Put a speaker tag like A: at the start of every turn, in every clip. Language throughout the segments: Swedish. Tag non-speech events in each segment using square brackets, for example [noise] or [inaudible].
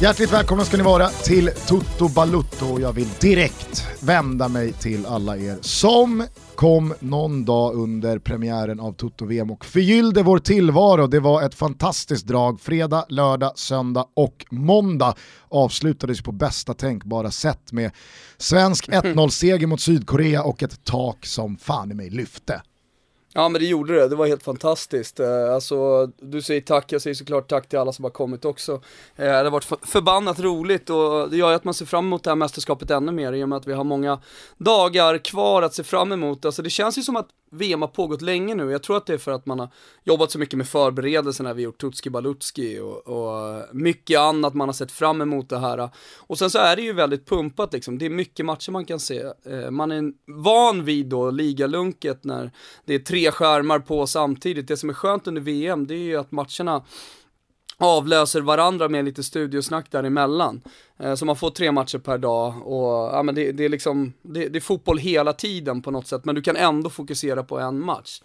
A: Hjärtligt välkomna ska ni vara till Toto Balutto och jag vill direkt vända mig till alla er som kom någon dag under premiären av Toto-VM och förgyllde vår tillvaro. Det var ett fantastiskt drag. Fredag, lördag, söndag och måndag avslutades på bästa tänkbara sätt med svensk 1-0-seger mot Sydkorea och ett tak som fan i mig lyfte.
B: Ja men det gjorde det, det var helt fantastiskt. Eh, alltså, du säger tack, jag säger såklart tack till alla som har kommit också. Eh, det har varit förbannat roligt och det gör ju att man ser fram emot det här mästerskapet ännu mer i och med att vi har många dagar kvar att se fram emot. Alltså det känns ju som att VM har pågått länge nu. Jag tror att det är för att man har jobbat så mycket med förberedelserna, vi har gjort Tutski Balutski och, och, mycket annat man har sett fram emot det här. Och sen så är det ju väldigt pumpat liksom, det är mycket matcher man kan se. Eh, man är van vid då ligalunket när det är tre skärmar på samtidigt. Det som är skönt under VM, det är ju att matcherna avlöser varandra med lite studiosnack däremellan. Eh, så man får tre matcher per dag och ja, men det, det är liksom, det, det, är fotboll hela tiden på något sätt, men du kan ändå fokusera på en match.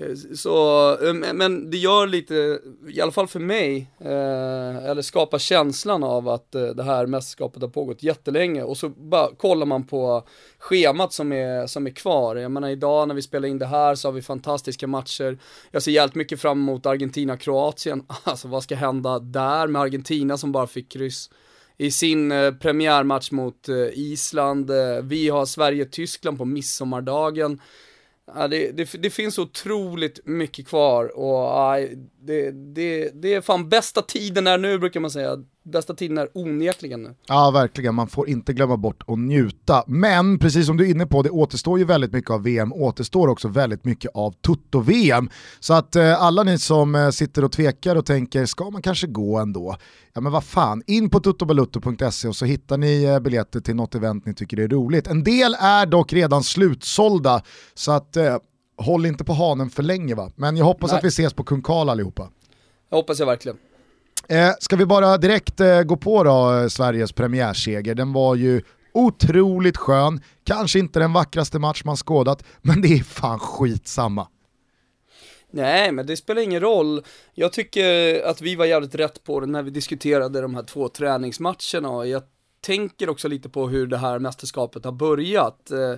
B: Eh, så, eh, men det gör lite, i alla fall för mig, eh, eller skapar känslan av att eh, det här mästerskapet har pågått jättelänge och så bara kollar man på schemat som är, som är kvar. Jag menar idag när vi spelar in det här så har vi fantastiska matcher. Jag ser jävligt mycket fram emot Argentina-Kroatien. [laughs] Alltså vad ska hända där med Argentina som bara fick kryss i sin eh, premiärmatch mot eh, Island. Eh, vi har Sverige-Tyskland på midsommardagen. Ja, det, det, det, finns otroligt mycket kvar och ja, det, det, det är fan bästa tiden är nu brukar man säga. Bästa tiden är onekligen nu.
A: Ja verkligen, man får inte glömma bort att njuta. Men precis som du är inne på, det återstår ju väldigt mycket av VM, återstår också väldigt mycket av Tutto-VM. Så att eh, alla ni som eh, sitter och tvekar och tänker, ska man kanske gå ändå? Ja men vad fan, in på tuttobalutto.se och så hittar ni eh, biljetter till något event ni tycker är roligt. En del är dock redan slutsålda, så att eh, håll inte på hanen för länge va. Men jag hoppas Nej. att vi ses på Kung Karl allihopa.
B: Jag hoppas jag verkligen.
A: Eh, ska vi bara direkt eh, gå på då eh, Sveriges premiärseger, den var ju otroligt skön, kanske inte den vackraste match man skådat, men det är fan skitsamma.
B: Nej, men det spelar ingen roll. Jag tycker att vi var jävligt rätt på det när vi diskuterade de här två träningsmatcherna. Jag tänker också lite på hur det här mästerskapet har börjat. Eh,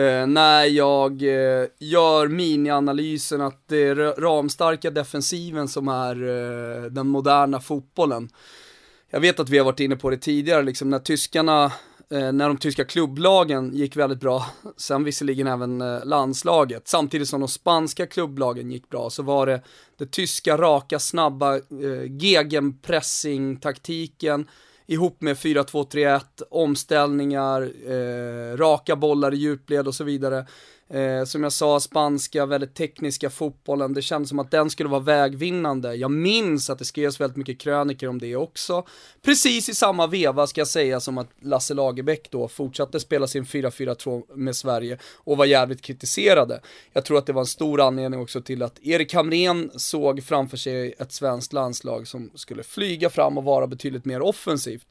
B: eh när jag eh, gör minianalysen att det är ramstarka defensiven som är eh, den moderna fotbollen. Jag vet att vi har varit inne på det tidigare, liksom när tyskarna eh, när de tyska klubblagen gick väldigt bra, sen visserligen även eh, landslaget, samtidigt som de spanska klubblagen gick bra, så var det det tyska raka, snabba eh, gegenpressing-taktiken, ihop med 4-2-3-1, omställningar, eh, raka bollar i djupled och så vidare. Eh, som jag sa, spanska, väldigt tekniska fotbollen, det kändes som att den skulle vara vägvinnande. Jag minns att det skrevs väldigt mycket kröniker om det också. Precis i samma veva ska jag säga som att Lasse Lagerbäck då fortsatte spela sin 4-4-2 med Sverige och var jävligt kritiserade. Jag tror att det var en stor anledning också till att Erik Hamrén såg framför sig ett svenskt landslag som skulle flyga fram och vara betydligt mer offensivt.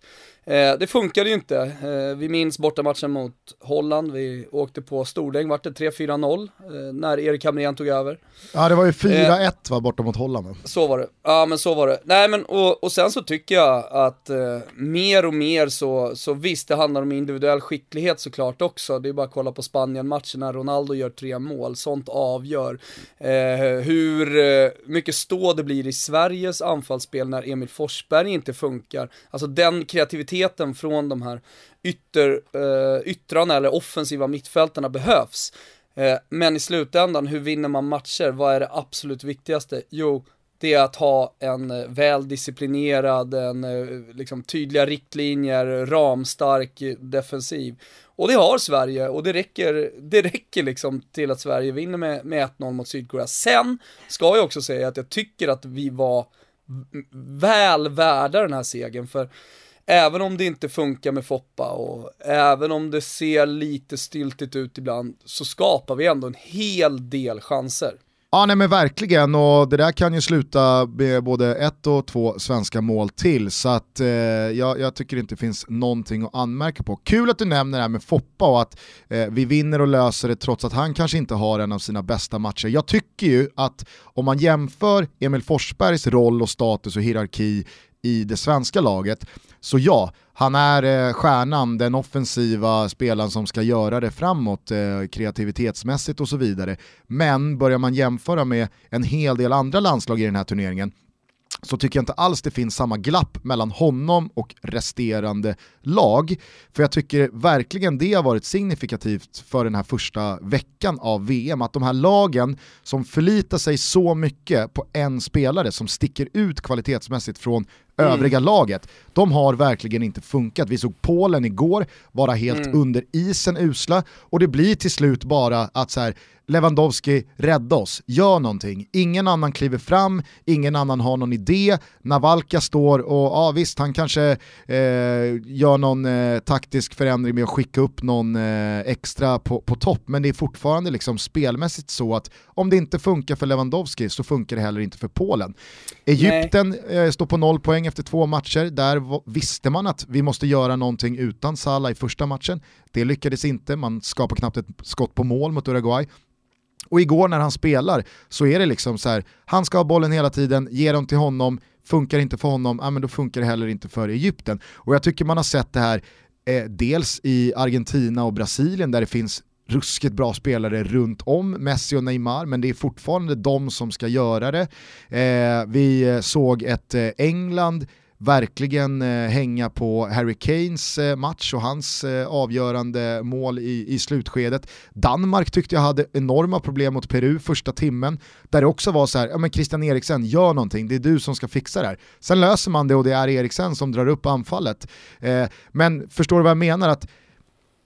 B: Eh, det funkade ju inte. Eh, vi minns bortamatchen mot Holland, vi åkte på stordäng, vart det 3-4-0 eh, när Erik Hamrén tog över.
A: Ja det var ju 4-1 eh, va, borta mot Holland
B: Så var det, ja men så var det. Nej men och, och sen så tycker jag att mer och mer så, så visst det handlar om individuell skicklighet såklart också. Det är bara att kolla på Spanien-matchen när Ronaldo gör tre mål, sånt avgör. Hur mycket stå det blir i Sveriges anfallsspel när Emil Forsberg inte funkar. Alltså den kreativiteten kreativiteten från de här ytter, eh, yttrarna eller offensiva mittfältarna behövs. Eh, men i slutändan, hur vinner man matcher? Vad är det absolut viktigaste? Jo, det är att ha en eh, väl disciplinerad, en liksom tydliga riktlinjer, ramstark defensiv. Och det har Sverige och det räcker, det räcker liksom till att Sverige vinner med, med 1-0 mot Sydkorea. Sen ska jag också säga att jag tycker att vi var väl värda den här segern för även om det inte funkar med Foppa och även om det ser lite stiltigt ut ibland så skapar vi ändå en hel del chanser.
A: Ja nej men verkligen och det där kan ju sluta med både ett och två svenska mål till så att eh, jag, jag, tycker inte det finns någonting att anmärka på. Kul att du nämner det här med Foppa och att eh, vi vinner och löser det trots att han kanske inte har en av sina bästa matcher. Jag tycker ju att om man jämför Emil Forsbergs roll och status och hierarki i det svenska laget så ja, han är eh, stjärnan, den offensiva spelaren som ska göra det framåt eh, kreativitetsmässigt och så vidare. Men börjar man jämföra med en hel del andra landslag i den här turneringen så tycker jag inte alls det finns samma glapp mellan honom och resterande lag. För jag tycker verkligen det har varit signifikativt för den här första veckan av VM, att de här lagen som förlitar sig så mycket på en spelare som sticker ut kvalitetsmässigt från mm. övriga laget, de har verkligen inte funkat. Vi såg Polen igår vara helt mm. under isen usla och det blir till slut bara att så här, Lewandowski, rädda oss, gör någonting. Ingen annan kliver fram, ingen annan har någon idé. Navalka står och ja visst, han kanske eh, gör någon eh, taktisk förändring med att skicka upp någon eh, extra på, på topp, men det är fortfarande liksom spelmässigt så att om det inte funkar för Lewandowski så funkar det heller inte för Polen. Egypten eh, står på noll poäng efter två matcher, där visste man att vi måste göra någonting utan Salah i första matchen. Det lyckades inte, man skapar knappt ett skott på mål mot Uruguay. Och igår när han spelar så är det liksom så här, han ska ha bollen hela tiden, ge dem till honom, funkar inte för honom, ja, men då funkar det heller inte för Egypten. Och jag tycker man har sett det här eh, dels i Argentina och Brasilien där det finns ruskigt bra spelare runt om Messi och Neymar, men det är fortfarande de som ska göra det. Eh, vi såg ett eh, England verkligen eh, hänga på Harry Kanes eh, match och hans eh, avgörande mål i, i slutskedet. Danmark tyckte jag hade enorma problem mot Peru första timmen, där det också var så här, ja men Christian Eriksen, gör någonting, det är du som ska fixa det här. Sen löser man det och det är Eriksen som drar upp anfallet. Eh, men förstår du vad jag menar? Att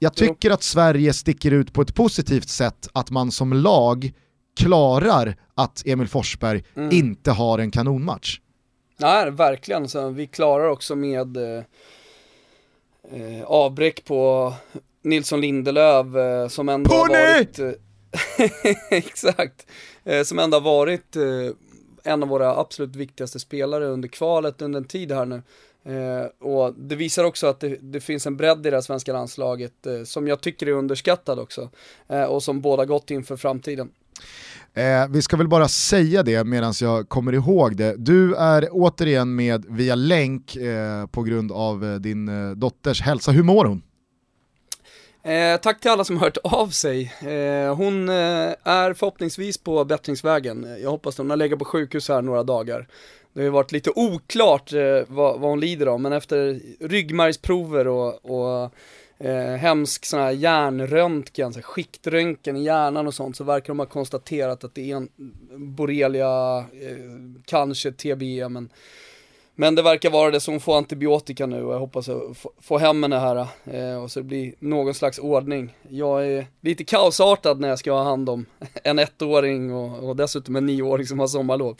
A: jag tycker att Sverige sticker ut på ett positivt sätt att man som lag klarar att Emil Forsberg mm. inte har en kanonmatch.
B: Nej, verkligen. Så vi klarar också med eh, eh, avbräck på Nilsson Lindelöf eh, som ändå har varit... Eh, [laughs] exakt. Eh, som ändå har varit eh, en av våra absolut viktigaste spelare under kvalet under en tid här nu. Och det visar också att det, det, finns en bredd i det här svenska landslaget som jag tycker är underskattad också. och som båda gott inför framtiden.
A: Eh, vi ska väl bara säga det medan jag kommer ihåg det. Du är återigen med via länk eh, på grund av eh, din eh, dotters hälsa. Hur mår hon?
B: Eh, tack till alla som har hört av sig. Eh, hon är förhoppningsvis på bättringsvägen. Jag hoppas att hon har legat på sjukhus här några dagar. Det har ju varit lite oklart eh, vad, vad hon lider av, men efter ryggmärgsprover och, och eh, hemsk sån här hjärnröntgen, så här skiktröntgen i hjärnan och sånt, så verkar de ha konstaterat att det är en borrelia, eh, kanske TBE, men men det verkar vara det, så hon får antibiotika nu och jag hoppas att få hem henne här eh, och så det blir någon slags ordning. Jag är lite kaosartad när jag ska ha hand om en ettåring och, och dessutom en nioåring som har sommarlov.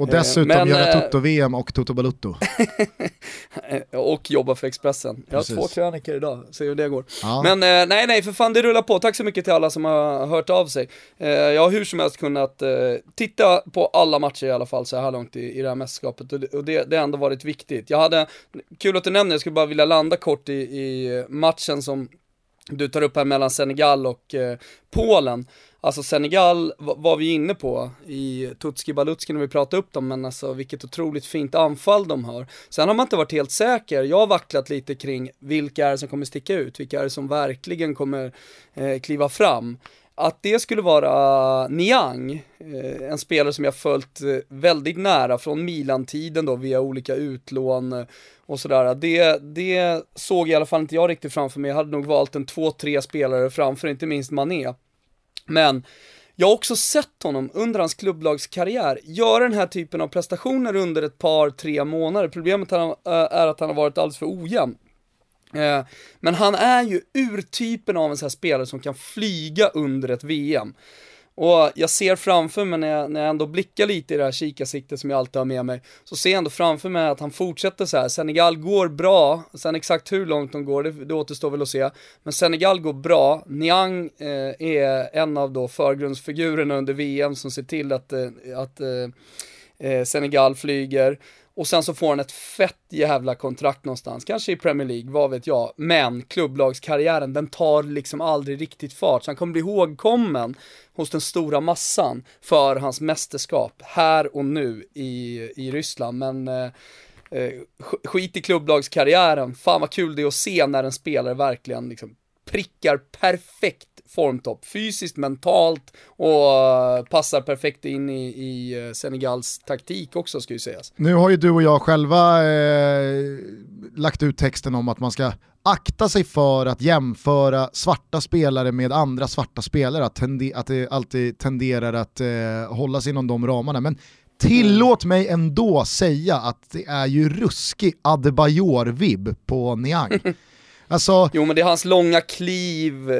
A: Och dessutom Men, göra eh, Toto-VM och Toto Balutto. [laughs]
B: och jobba för Expressen. Jag har två krönikor idag, se hur det går. Ja. Men eh, nej, nej, för fan det rullar på. Tack så mycket till alla som har hört av sig. Eh, jag har hur som helst kunnat titta på alla matcher i alla fall så här långt i, i det här mästerskapet och det, och det, det har ändå varit viktigt. Jag hade, kul att du nämner, jag skulle bara vilja landa kort i, i matchen som du tar upp här mellan Senegal och eh, Polen. Alltså Senegal var vi inne på i Tutski Balutski när vi pratade upp dem, men alltså vilket otroligt fint anfall de har. Sen har man inte varit helt säker, jag har vacklat lite kring vilka är det som kommer sticka ut, vilka är det som verkligen kommer eh, kliva fram. Att det skulle vara Niang, eh, en spelare som jag följt eh, väldigt nära från Milan-tiden då via olika utlån eh, och sådär. Det, det såg i alla fall inte jag riktigt framför mig. Jag hade nog valt en två, tre spelare framför, inte minst Mané. Men jag har också sett honom under hans klubblagskarriär göra den här typen av prestationer under ett par, tre månader. Problemet är eh, att han har varit alldeles för ojämn. Eh, men han är ju urtypen av en sån här spelare som kan flyga under ett VM. Och jag ser framför mig när jag, när jag ändå blickar lite i det här kikarsiktet som jag alltid har med mig, så ser jag ändå framför mig att han fortsätter så här. Senegal går bra, sen exakt hur långt de går, det, det återstår väl att se. Men Senegal går bra, Niang eh, är en av då förgrundsfigurerna under VM som ser till att, eh, att eh, eh Senegal flyger. Och sen så får han ett fett jävla kontrakt någonstans, kanske i Premier League, vad vet jag. Men klubblagskarriären, den tar liksom aldrig riktigt fart. Så han kommer bli ihågkommen hos den stora massan för hans mästerskap här och nu i, i Ryssland. Men eh, eh skit i klubblagskarriären, fan vad kul det är att se när en spelare verkligen liksom prickar perfekt formtopp, fysiskt, mentalt och eh, passar perfekt in i, i eh, Senegals taktik också ska ju sägas.
A: Nu har ju du och jag själva eh, lagt ut texten om att man ska akta sig för att jämföra svarta spelare med andra svarta spelare, att, tende, att det alltid tenderar att eh, hålla sig inom de ramarna. Men tillåt mig ändå säga att det är ju ruskig Adebayor-vibb på Niang. [laughs]
B: Alltså... Jo men det är hans långa kliv, eh,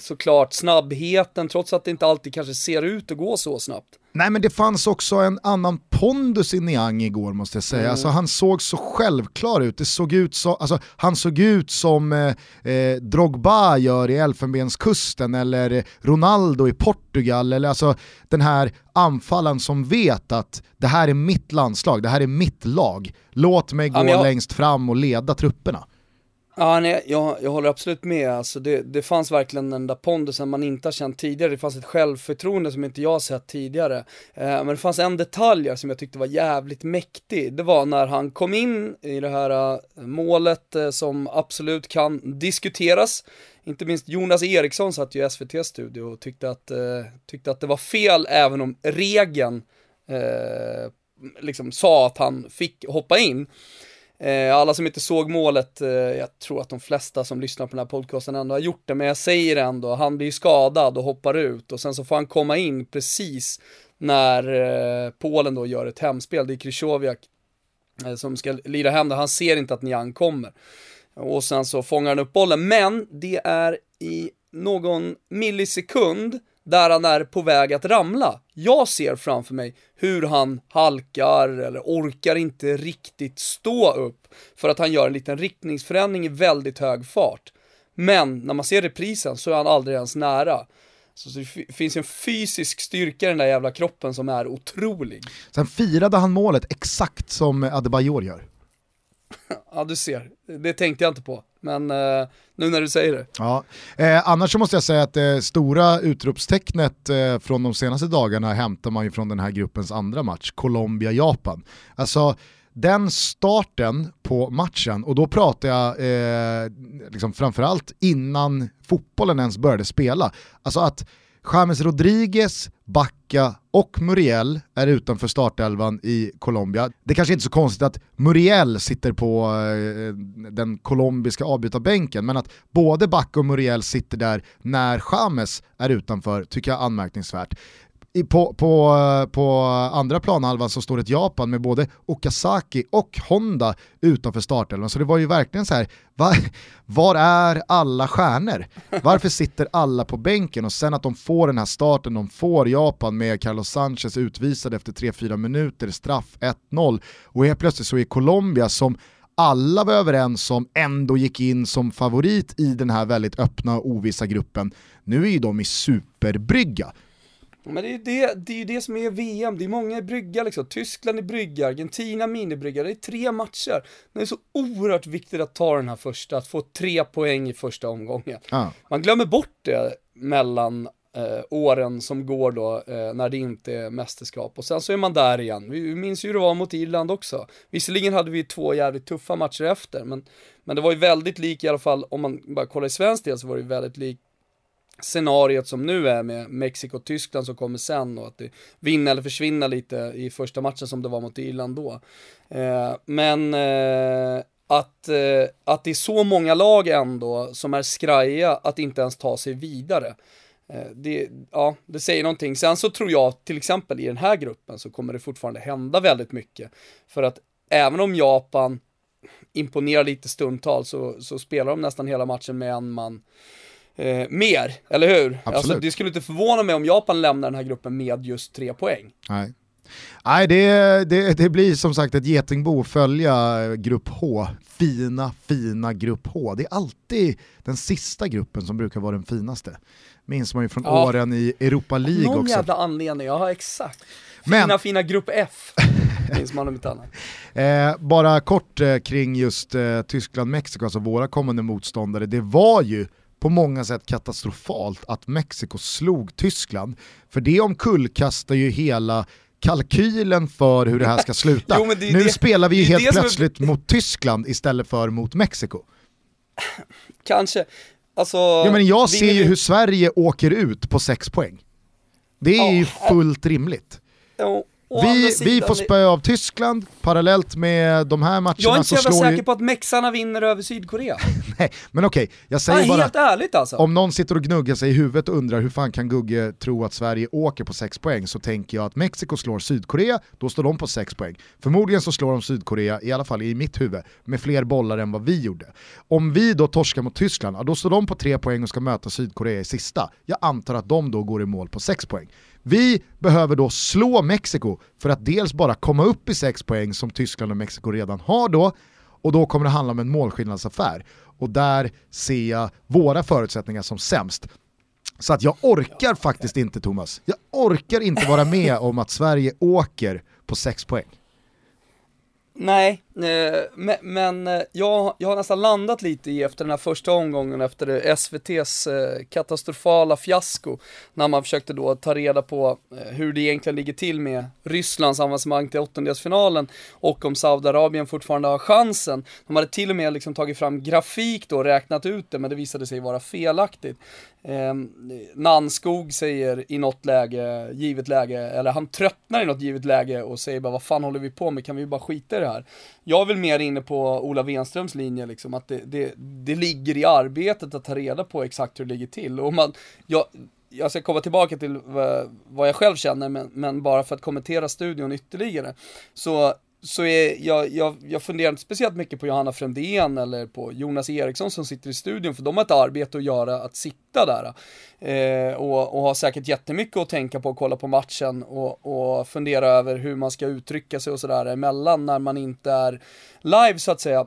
B: såklart, snabbheten, trots att det inte alltid kanske ser ut att gå så snabbt.
A: Nej men det fanns också en annan pondus i Niang igår måste jag säga. Mm. Alltså, han såg så självklar ut, det såg ut så, alltså, han såg ut som eh, eh, Drogba gör i Elfenbenskusten eller Ronaldo i Portugal. Eller, alltså, den här anfallaren som vet att det här är mitt landslag, det här är mitt lag. Låt mig gå ja, jag... längst fram och leda trupperna.
B: Ja, nej, jag, jag håller absolut med. Alltså det, det fanns verkligen den där pondusen man inte har känt tidigare. Det fanns ett självförtroende som inte jag har sett tidigare. Eh, men det fanns en detalj som jag tyckte var jävligt mäktig. Det var när han kom in i det här uh, målet uh, som absolut kan diskuteras. Inte minst Jonas Eriksson satt ju i SVT-studio och tyckte att, uh, tyckte att det var fel även om regeln liksom sa att han fick hoppa in. Eh, alla som inte såg målet, eh, jag tror att de flesta som lyssnar på den här podcasten ändå har gjort det, men jag säger ändå, han blir skadad och hoppar ut och sen så får han komma in precis när eh, Polen då gör ett hemspel, det är Krychowiak som ska lira hem det, han ser inte att Niang kommer. Och sen så fångar han upp bollen, men det är i någon millisekund där han är på väg att ramla. Jag ser framför mig hur han halkar eller orkar inte riktigt stå upp för att han gör en liten riktningsförändring i väldigt hög fart. Men när man ser reprisen så är han aldrig ens nära. Så det finns en fysisk styrka i den där jävla kroppen som är otrolig.
A: Sen firade han målet exakt som Adebayor gör. [laughs]
B: ja du ser, det tänkte jag inte på. Men eh, nu när du säger det.
A: Ja. Eh, annars så måste jag säga att det stora utropstecknet eh, från de senaste dagarna hämtar man ju från den här gruppens andra match, Colombia-Japan. Alltså den starten på matchen, och då pratar jag eh, liksom framförallt innan fotbollen ens började spela, alltså att James Rodriguez, Bacca och Muriel är utanför startelvan i Colombia. Det kanske inte är så konstigt att Muriel sitter på eh, den colombiska avbytarbänken, men att både Bacca och Muriel sitter där när James är utanför tycker jag är anmärkningsvärt i, på, på, eh, på andra planhalvan så står ett Japan med både Okazaki och Honda utanför startelvan. Så det var ju verkligen så här, var, var är alla stjärnor? Varför sitter alla på bänken? Och sen att de får den här starten, de får Japan med Carlos Sanchez utvisad efter 3-4 minuter, straff 1-0. Och helt plötsligt så är Colombia som alla var överens om ändå gick in som favorit i den här väldigt öppna och ovissa gruppen. Nu är ju de i superbrygga.
B: Men det är ju det, det, är det som är VM, det är många i brygga liksom. Tyskland i brygga, Argentina minibrygga, det är tre matcher. Det är så oerhört viktigt att ta den här första, att få tre poäng i första omgången. Ah. Man glömmer bort det mellan eh, åren som går då eh, när det inte är mästerskap och sen så är man där igen. Vi minns ju hur det var mot Irland också. Visserligen hade vi två jävligt tuffa matcher efter, men, men det var ju väldigt lik i alla fall, om man bara kollar i svensk del så var det ju väldigt lik scenariot som nu är med Mexiko och Tyskland som kommer sen och att det vinna eller försvinna lite i första matchen som det var mot Irland då. Eh, men eh, att, eh, att det är så många lag ändå som är skraja att inte ens ta sig vidare. Eh, det, ja, det säger någonting. Sen så tror jag till exempel i den här gruppen så kommer det fortfarande hända väldigt mycket. För att även om Japan imponerar lite stundtal så, så spelar de nästan hela matchen med en man eh, mer, eller hur?
A: Absolut.
B: Alltså, det skulle inte förvåna mig om Japan lämnar den här gruppen med just tre poäng.
A: Nej. Nej, det, det, det blir som sagt ett getingbo att följa grupp H. Fina, fina grupp H. Det är alltid den sista gruppen som brukar vara den finaste. Minns man ju från
B: Ja.
A: åren i Europa League
B: Någon
A: också.
B: jävla anledning, ja exakt.
A: Men-
B: Fina fina grupp F, [laughs] minns man om inte annat.
A: Eh, bara kort eh, kring just eh, Tyskland-Mexiko, alltså våra kommande motståndare. Det var ju på många sätt katastrofalt att Mexiko slog Tyskland. För det omkullkastar ju hela kalkylen för hur det här ska [laughs] sluta.
B: Jo, det
A: nu
B: det-
A: spelar vi ju helt
B: som är-
A: plötsligt mot Tyskland istället för mot Mexiko.
B: Kanske, alltså...
A: Ja, men jag ser ju hur Sverige åker ut på sex poäng. Det är
B: Ja,
A: ju fullt rimligt.
B: andra
A: Vi, vi får spö av Tyskland parallellt med de här matcherna
B: Jag är inte så jävla säker
A: ju...
B: på att mexarna vinner över Sydkorea. [laughs]
A: Nej, men okej, jag
B: Nej,
A: säger bara...
B: helt ärligt alltså.
A: Om någon sitter och gnuggar sig i huvudet och undrar hur fan kan Gugge tro att Sverige åker på 6 poäng så tänker jag att Mexiko slår Sydkorea, då står de på 6 poäng. Förmodligen så slår de Sydkorea, i alla fall i mitt huvud, med fler bollar än vad vi gjorde. Om vi då torskar mot Tyskland, då står de på 3 poäng och ska möta Sydkorea i sista. Jag antar att de då går i mål på 6 poäng. Vi behöver då slå Mexiko för att dels bara komma upp i 6 poäng som Tyskland och Mexiko redan har då, och då kommer det handla om en målskillnadsaffär. Och där ser jag våra förutsättningar som sämst. Så att jag orkar faktiskt inte Thomas, jag orkar inte vara med om att Sverige åker på 6 poäng.
B: Nej, Eh, men, men jag, jag har nästan landat lite i efter den här första omgången efter SVTs eh, katastrofala fiasko när man försökte då ta reda på hur det egentligen ligger till med Rysslands avancemang till åttondelsfinalen och om Saudiarabien fortfarande har chansen. De hade till och med liksom tagit fram grafik då och räknat ut det men det visade sig vara felaktigt. Eh, Nanskog säger i något läge, givet läge, eller han tröttnar i något givet läge och säger bara vad fan håller vi på med, kan vi bara skita i det här? Jag är väl mer inne på Ola Wenströms linje liksom, att det, det, det ligger i arbetet att ta reda på exakt hur det ligger till. Och man, jag, jag ska komma tillbaka till vad, jag själv känner, men, men bara för att kommentera studion ytterligare, så så är jag, jag, jag funderar inte speciellt mycket på Johanna Frändén eller på Jonas Eriksson som sitter i studion, för de har ett arbete att göra att sitta där. Eh, och, och har säkert jättemycket att tänka på och kolla på matchen och, och fundera över hur man ska uttrycka sig och sådär emellan när man inte är live så att säga.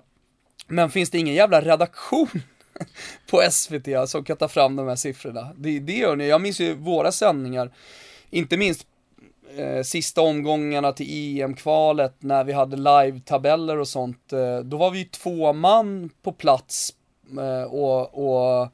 B: Men finns det ingen jävla redaktion [laughs] på SVT som kan ta fram de här siffrorna? Det, det gör ni. Jag minns ju våra sändningar, inte minst eh, sista omgångarna till EM-kvalet när vi hade live-tabeller och sånt. Eh, då var vi ju två man på plats eh, och, och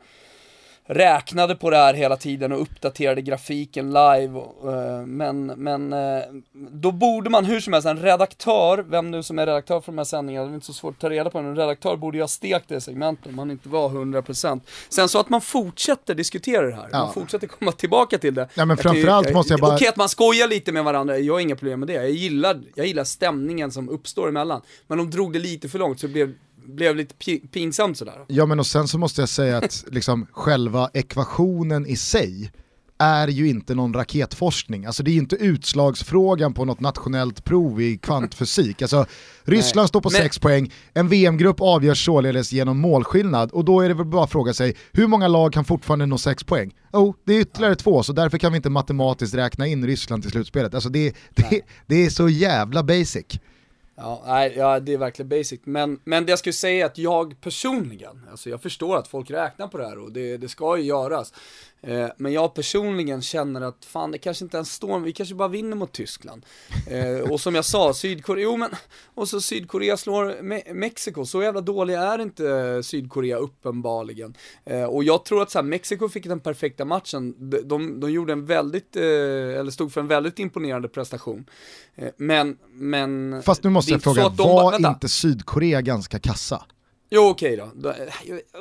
B: räknade på det här hela tiden och uppdaterade grafiken live. eh, Men, men eh, då borde man hur som helst, en redaktör, vem nu som är redaktör för de här sändningarna, det är inte så svårt att ta reda på, en redaktör borde ju ha stekt det segmentet om han inte var 100%. Sen så att man fortsätter diskutera det här,
A: Ja.
B: man fortsätter komma tillbaka till det.
A: Ja, men
B: Jag
A: framförallt måste jag bara-
B: Okej att man skojar lite med varandra, jag har inga problem med det. Jag gillar, jag gillar stämningen som uppstår emellan. Men de drog det lite för långt så det blev, blev lite pi- pinsamt sådär.
A: Ja men och sen så måste jag säga att [laughs] liksom, själva ekvationen i sig är ju inte någon raketforskning. Alltså det är ju inte utslagsfrågan på något nationellt prov i kvantfysik. Alltså, [laughs] Ryssland
B: Nej.
A: står på
B: Men-
A: 6 poäng, en VM-grupp avgörs således genom målskillnad och då är det väl bara att fråga sig hur många lag kan fortfarande nå 6 poäng? Jo, det är ytterligare två så därför kan vi inte matematiskt räkna in Ryssland till slutspelet. Alltså det, det, det är så jävla basic.
B: Ja, nej, ja, det är verkligen basic. Men, men det jag skulle säga är att jag personligen, alltså jag förstår att folk räknar på det här och det, det ska ju göras. Eh, men jag personligen känner att fan det kanske inte ens står, vi kanske bara vinner mot Tyskland. Eh, och som jag sa, Sydkorea, jo men, och så Sydkorea slår Me- Mexiko, så jävla dåliga är inte Sydkorea uppenbarligen. Eh, och jag tror att så här, Mexiko fick den perfekta matchen, de, de, de gjorde en väldigt, eh, eller stod för en väldigt imponerande prestation. Eh, men, men...
A: Fast nu måste jag fråga,
B: de
A: var
B: vänta.
A: inte Sydkorea ganska kassa?
B: Jo okej då. då.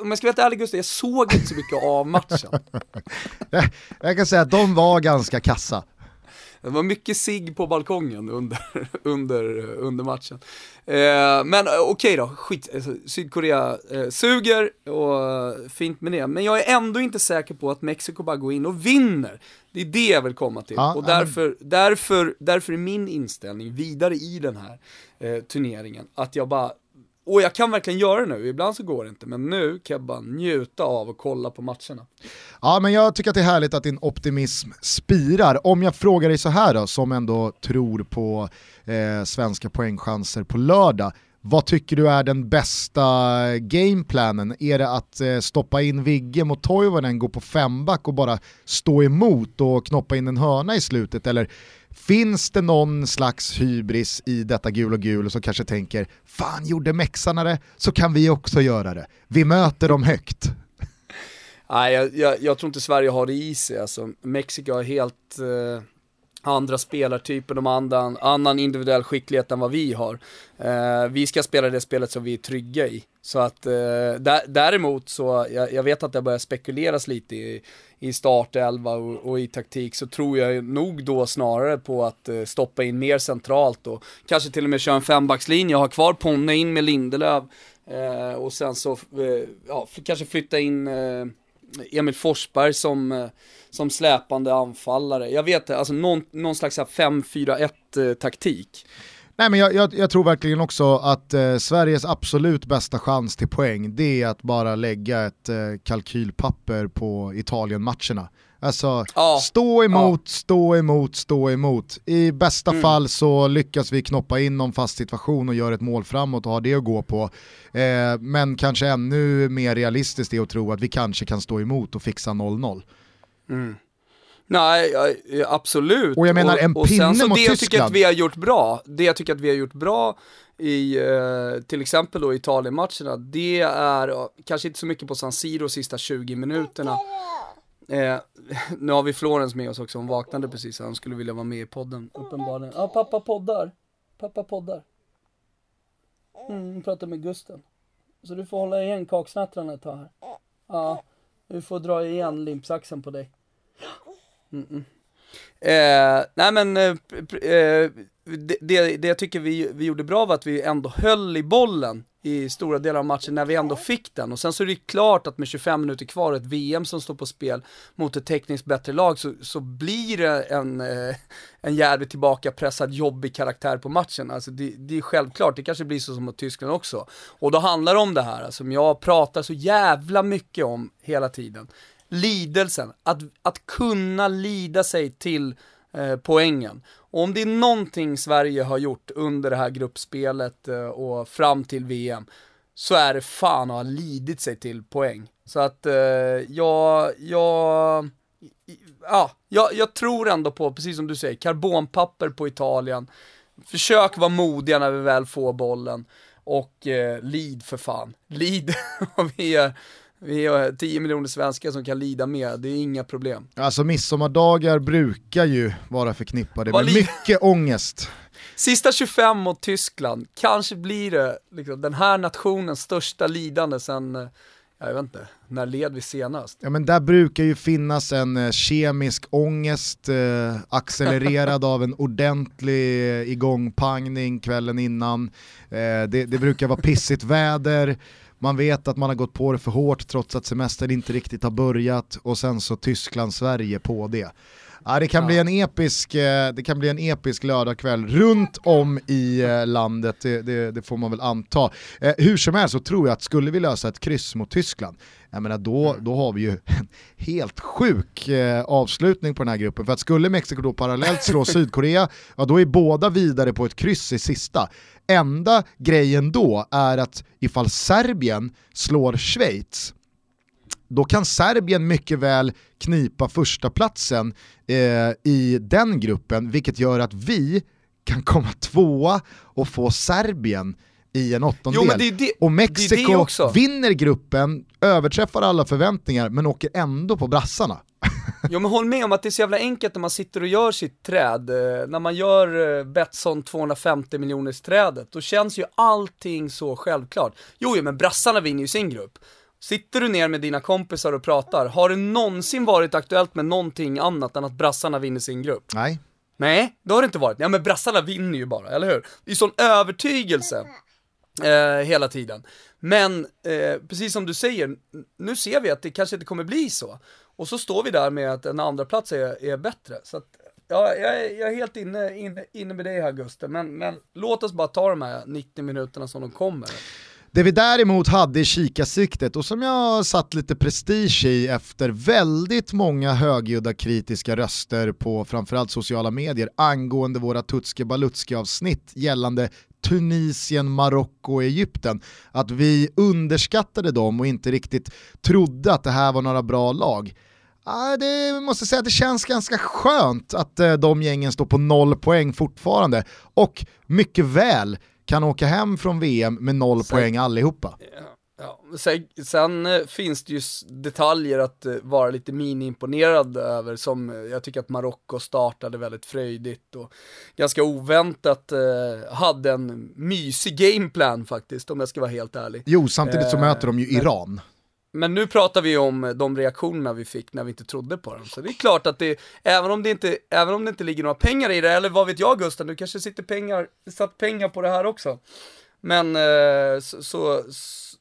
B: Om jag ska vara helt ärlig Gustav, jag såg inte så mycket av matchen. [laughs]
A: Jag, kan säga att de var ganska kassa.
B: Det var mycket sig på balkongen under, [laughs] under, under matchen. Eh, men eh, okej då, skit, alltså, Sydkorea eh, suger och eh, fint med det. Men jag är ändå inte säker på att Mexiko bara går in och vinner. Det är det jag vill komma till.
A: Ja,
B: och
A: ja,
B: därför, därför, därför är min inställning vidare i den här eh, turneringen att jag bara och jag kan verkligen göra det nu, ibland så går det inte, men nu kan jag bara njuta av att kolla på matcherna.
A: Ja, men jag tycker att det är härligt att din optimism spirar. Om jag frågar dig så här då, som ändå tror på eh, svenska poängchanser på lördag, vad tycker du är den bästa gameplanen? Är det att eh, stoppa in Vigge mot Toivonen, gå på femback och bara stå emot och knoppa in en hörna i slutet? Eller finns det någon slags hybris i detta gul och gul som kanske tänker fan gjorde mexarna det så kan vi också göra det. Vi möter dem högt.
B: Nej, jag, jag, jag tror inte Sverige har det i sig. Alltså, Mexiko har helt eh, andra spelartyper, de andra, annan individuell skicklighet än vad vi har. Eh, vi ska spela det spelet som vi är trygga i. Så att eh, däremot så, jag, jag, vet att det börjar spekuleras lite i, i startelva och, och, i taktik, så tror jag nog då snarare på att eh, stoppa in mer centralt och kanske till och med köra en fembackslinje ha kvar Ponne in med Lindelöf eh, och sen så, eh, ja, kanske flytta in eh, Emil Forsberg som, eh, som släpande anfallare. Jag vet inte, alltså någon, någon slags 5-4-1-taktik. Eh,
A: Nej, men jag, jag, jag, tror verkligen också att eh, Sveriges absolut bästa chans till poäng det är att bara lägga ett eh, kalkylpapper på Italien-matcherna. Alltså, ja. stå emot, ja. stå emot, stå emot. I bästa mm. fall så lyckas vi knoppa in någon fast situation och göra ett mål framåt och ha det att gå på. Eh, men kanske ännu mer realistiskt är att tro att vi kanske kan stå emot och fixa 0-0.
B: Mm. Nej, absolut.
A: Och jag menar en och, pinne och sen så mot
B: det
A: Tyskland.
B: jag tycker att vi har gjort bra, det jag tycker att vi har gjort bra i eh, till exempel då Italien-matcherna, det är kanske inte så mycket på San Siro sista 20 minuterna. Eh, [laughs] nu har vi Florens med oss också, hon vaknade precis, han skulle vilja vara med i podden uppenbarligen. Ja, pappa poddar. Pappa poddar. Mm, pratar med Gusten. Så du får hålla igen kaksnattrarna ett tag här. Ja, du får dra igen limpsaxen på dig. Mm -mm. Eh, nej men, eh, eh, det, det, det, jag tycker vi, vi gjorde bra var att vi ändå höll i bollen i stora delar av matchen när vi ändå fick den. Och sen så är det klart att med 25 minuter kvar och ett VM som står på spel mot ett tekniskt bättre lag så, så blir det en, eh, en jävligt tillbakapressad, jobbig karaktär på matchen. Alltså det, det, är självklart, det kanske blir så som mot Tyskland också. Och då handlar det om det här, som jag pratar så jävla mycket om hela tiden lidelsen, att, att kunna lida sig till eh, poängen. Och om det är någonting Sverige har gjort under det här gruppspelet eh, och fram till VM, så är det fan att ha lidit sig till poäng. Så att eh, jag, jag, ja, jag, jag tror ändå på, precis som du säger, karbonpapper på Italien. Försök vara modiga när vi väl får bollen. Och eh, lid för fan. Lid. [laughs] vi gör vi är 10 miljoner svenskar som kan lida med, det är inga problem.
A: Alltså midsommardagar brukar ju vara förknippade med mycket ångest.
B: Sista 25 mot Tyskland, kanske blir det liksom, den här nationens största lidande sen, eh, jag vet inte, när led vi senast?
A: Ja men där brukar ju finnas en eh, kemisk ångest eh, accelererad av en ordentlig igångpangning kvällen innan. Eh, det, det brukar vara pissigt väder, man vet att man har gått på det för hårt trots att semestern inte riktigt har börjat och sen så Tyskland-Sverige på det. Ja, det, kan ja. bli en episk, eh, det kan bli en episk lördagkväll runt om i eh, landet, det, det, det, får man väl anta. Eh, hur som helst så tror jag att skulle vi lösa ett kryss mot Tyskland, jag menar då, mm. då har vi ju en [laughs] helt sjuk avslutning på den här gruppen. För att skulle Mexiko då parallellt slå [laughs] Sydkorea, ja då är båda vidare på ett kryss i sista. Enda grejen då är att ifall Serbien slår Schweiz, då kan Serbien mycket väl knipa första platsen eh, i den gruppen, vilket gör att vi kan komma tvåa och få Serbien i en åttondel. Jo, det det, och Mexiko vinner gruppen, överträffar alla förväntningar men åker ändå på brassarna. [laughs]
B: Jo men håll med om att det är så jävla enkelt när man sitter och gör sitt träd, eh, när man gör eh, Betsson 250 miljoners trädet, då känns ju allting så självklart. Jo, jo men brassarna vinner ju sin grupp. Sitter du ner med dina kompisar och pratar, har det någonsin varit aktuellt med någonting annat än att brassarna vinner sin grupp?
A: Nej.
B: Nej, det har det inte varit. Ja men brassarna vinner ju bara, eller hur? Det är sån övertygelse eh, hela tiden. Men, eh, precis som du säger, nu ser vi att det kanske inte kommer bli så. Och så står vi där med att en andra plats är, är bättre. Så att, ja, jag, är, jag är helt inne, inne, inne med dig här Gusten, men, men låt oss bara ta de här 90 minuterna som de kommer.
A: Det vi däremot hade i kikarsiktet och som jag satt lite prestige i efter väldigt många högljudda kritiska röster på framförallt sociala medier angående våra Tutske Balutske avsnitt gällande Tunisien, Marocko och Egypten. Att vi underskattade dem och inte riktigt trodde att det här var några bra lag. Ah, det måste säga att det känns ganska skönt att eh, de gängen står på noll poäng fortfarande och mycket väl kan åka hem från VM med noll sen, poäng allihopa.
B: Ja, ja. Sen, sen, eh, finns det ju detaljer att uh, vara lite mini-imponerad över som uh, jag tycker att Marocko startade väldigt fröjdigt och ganska oväntat uh, hade en mysig gameplan faktiskt om jag ska vara helt ärlig.
A: Jo, samtidigt så möter de ju Iran.
B: Men nu pratar vi om de reaktionerna vi fick när vi inte trodde på dem. Så det är klart att det, även om det inte, även om det inte ligger några pengar i det, eller vad vet jag Gustav, du kanske sitter pengar, satt pengar på det här också. Men eh, så, så,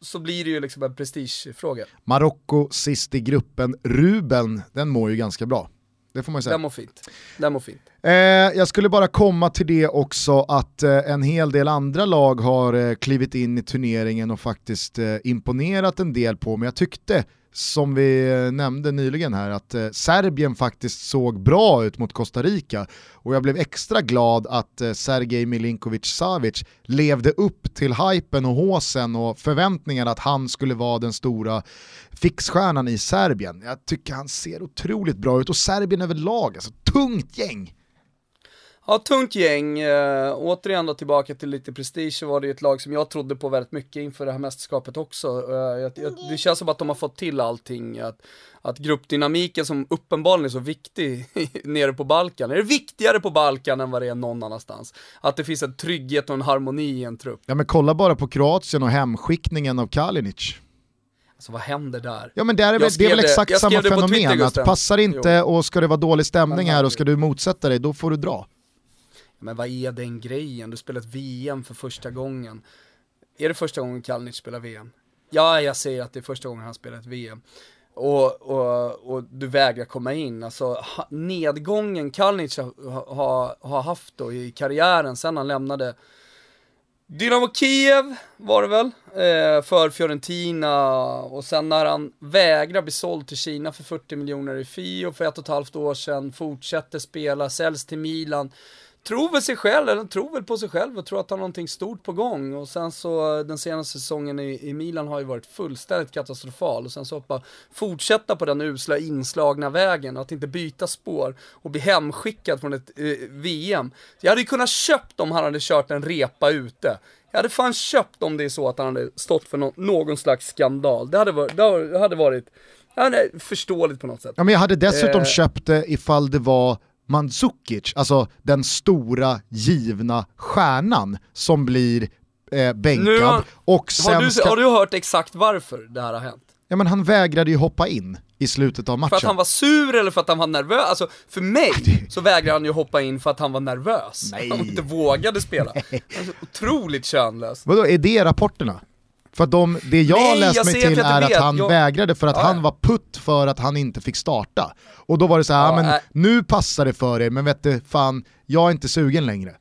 B: så, blir det ju liksom en prestigefråga.
A: Marocko sist i gruppen, Ruben, den mår ju ganska bra. Det får man säga.
B: Den mår fint. Den mår fint.
A: Eh, jag skulle bara komma till det också att eh, en hel del andra lag har eh, klivit in i turneringen och faktiskt eh, imponerat en del på, men jag tyckte som vi eh, nämnde nyligen här, att eh, Serbien faktiskt såg bra ut mot Costa Rica och jag blev extra glad att eh, Sergej Milinkovic-Savic levde upp till hypen och håsen och förväntningarna att han skulle vara den stora fixstjärnan i Serbien. Jag tycker han ser otroligt bra ut och Serbien överlag, alltså tungt gäng.
B: Ja, tungt gäng. Äh, återigen då tillbaka till lite prestige så var det ju ett lag som jag trodde på väldigt mycket inför det här mästerskapet också. Äh, jag, jag, det känns som att de har fått till allting. Att, att gruppdynamiken som uppenbarligen är så viktig [laughs] nere på Balkan, är det viktigare på Balkan än vad det är någon annanstans. Att det finns en trygghet och en harmoni i en trupp.
A: Ja men kolla bara på Kroatien och hemskickningen av Kalinic.
B: Alltså vad händer där?
A: Ja men det är, väl, det är väl exakt samma fenomen, Twitter, att passar inte jo. och ska det vara dålig stämning här och ska du motsätta dig, då får du dra.
B: Men vad är den grejen? Du spelar ett VM för första gången. Är det första gången Kalnic spelar VM? Ja, jag säger att det är första gången han spelar ett VM. Och, och, och du vägrar komma in. Alltså nedgången Kalnic har, ha, ha haft då i karriären sen han lämnade Dynamo Kiev var det väl, eh, för Fiorentina och sen när han vägrar bli såld till Kina för 40 miljoner i Fio för ett och ett halvt år sedan, fortsätter spela, säljs till Milan tror väl sig själv, eller tror väl på sig själv och tror att han har någonting stort på gång. Och sen så den senaste säsongen i, i Milan har ju varit fullständigt katastrofal. Och sen så hoppa, fortsätta på den usla inslagna vägen, att inte byta spår och bli hemskickad från ett eh, VM. Jag hade ju kunnat köpt om han hade kört en repa ute. Jag hade fan köpt om det är så att han hade stått för no någon slags skandal. Det hade varit, det hade varit ja, nej, förståeligt på något sätt.
A: Ja, men jag hade dessutom eh. köpt det ifall det var Mandzukic, alltså den stora givna stjärnan som blir eh, bänkad. Har, och sen
B: har, du, ska... har du hört exakt varför det här har hänt?
A: Ja men han vägrade ju hoppa in i slutet av matchen.
B: För att han var sur eller för att han var nervös? Alltså, för mig [laughs] så vägrade han ju hoppa in för att han var nervös. Nej. Han inte vågade spela. [laughs] Alltså, otroligt könlöst.
A: Vadå, är det rapporterna? För att de, det jag har läst jag mig till är att han jag... vägrade för att ja. han var putt för att han inte fick starta. Och då var det så här, ja, men äh... nu passar det för er, men vet du, fan, jag är inte sugen längre.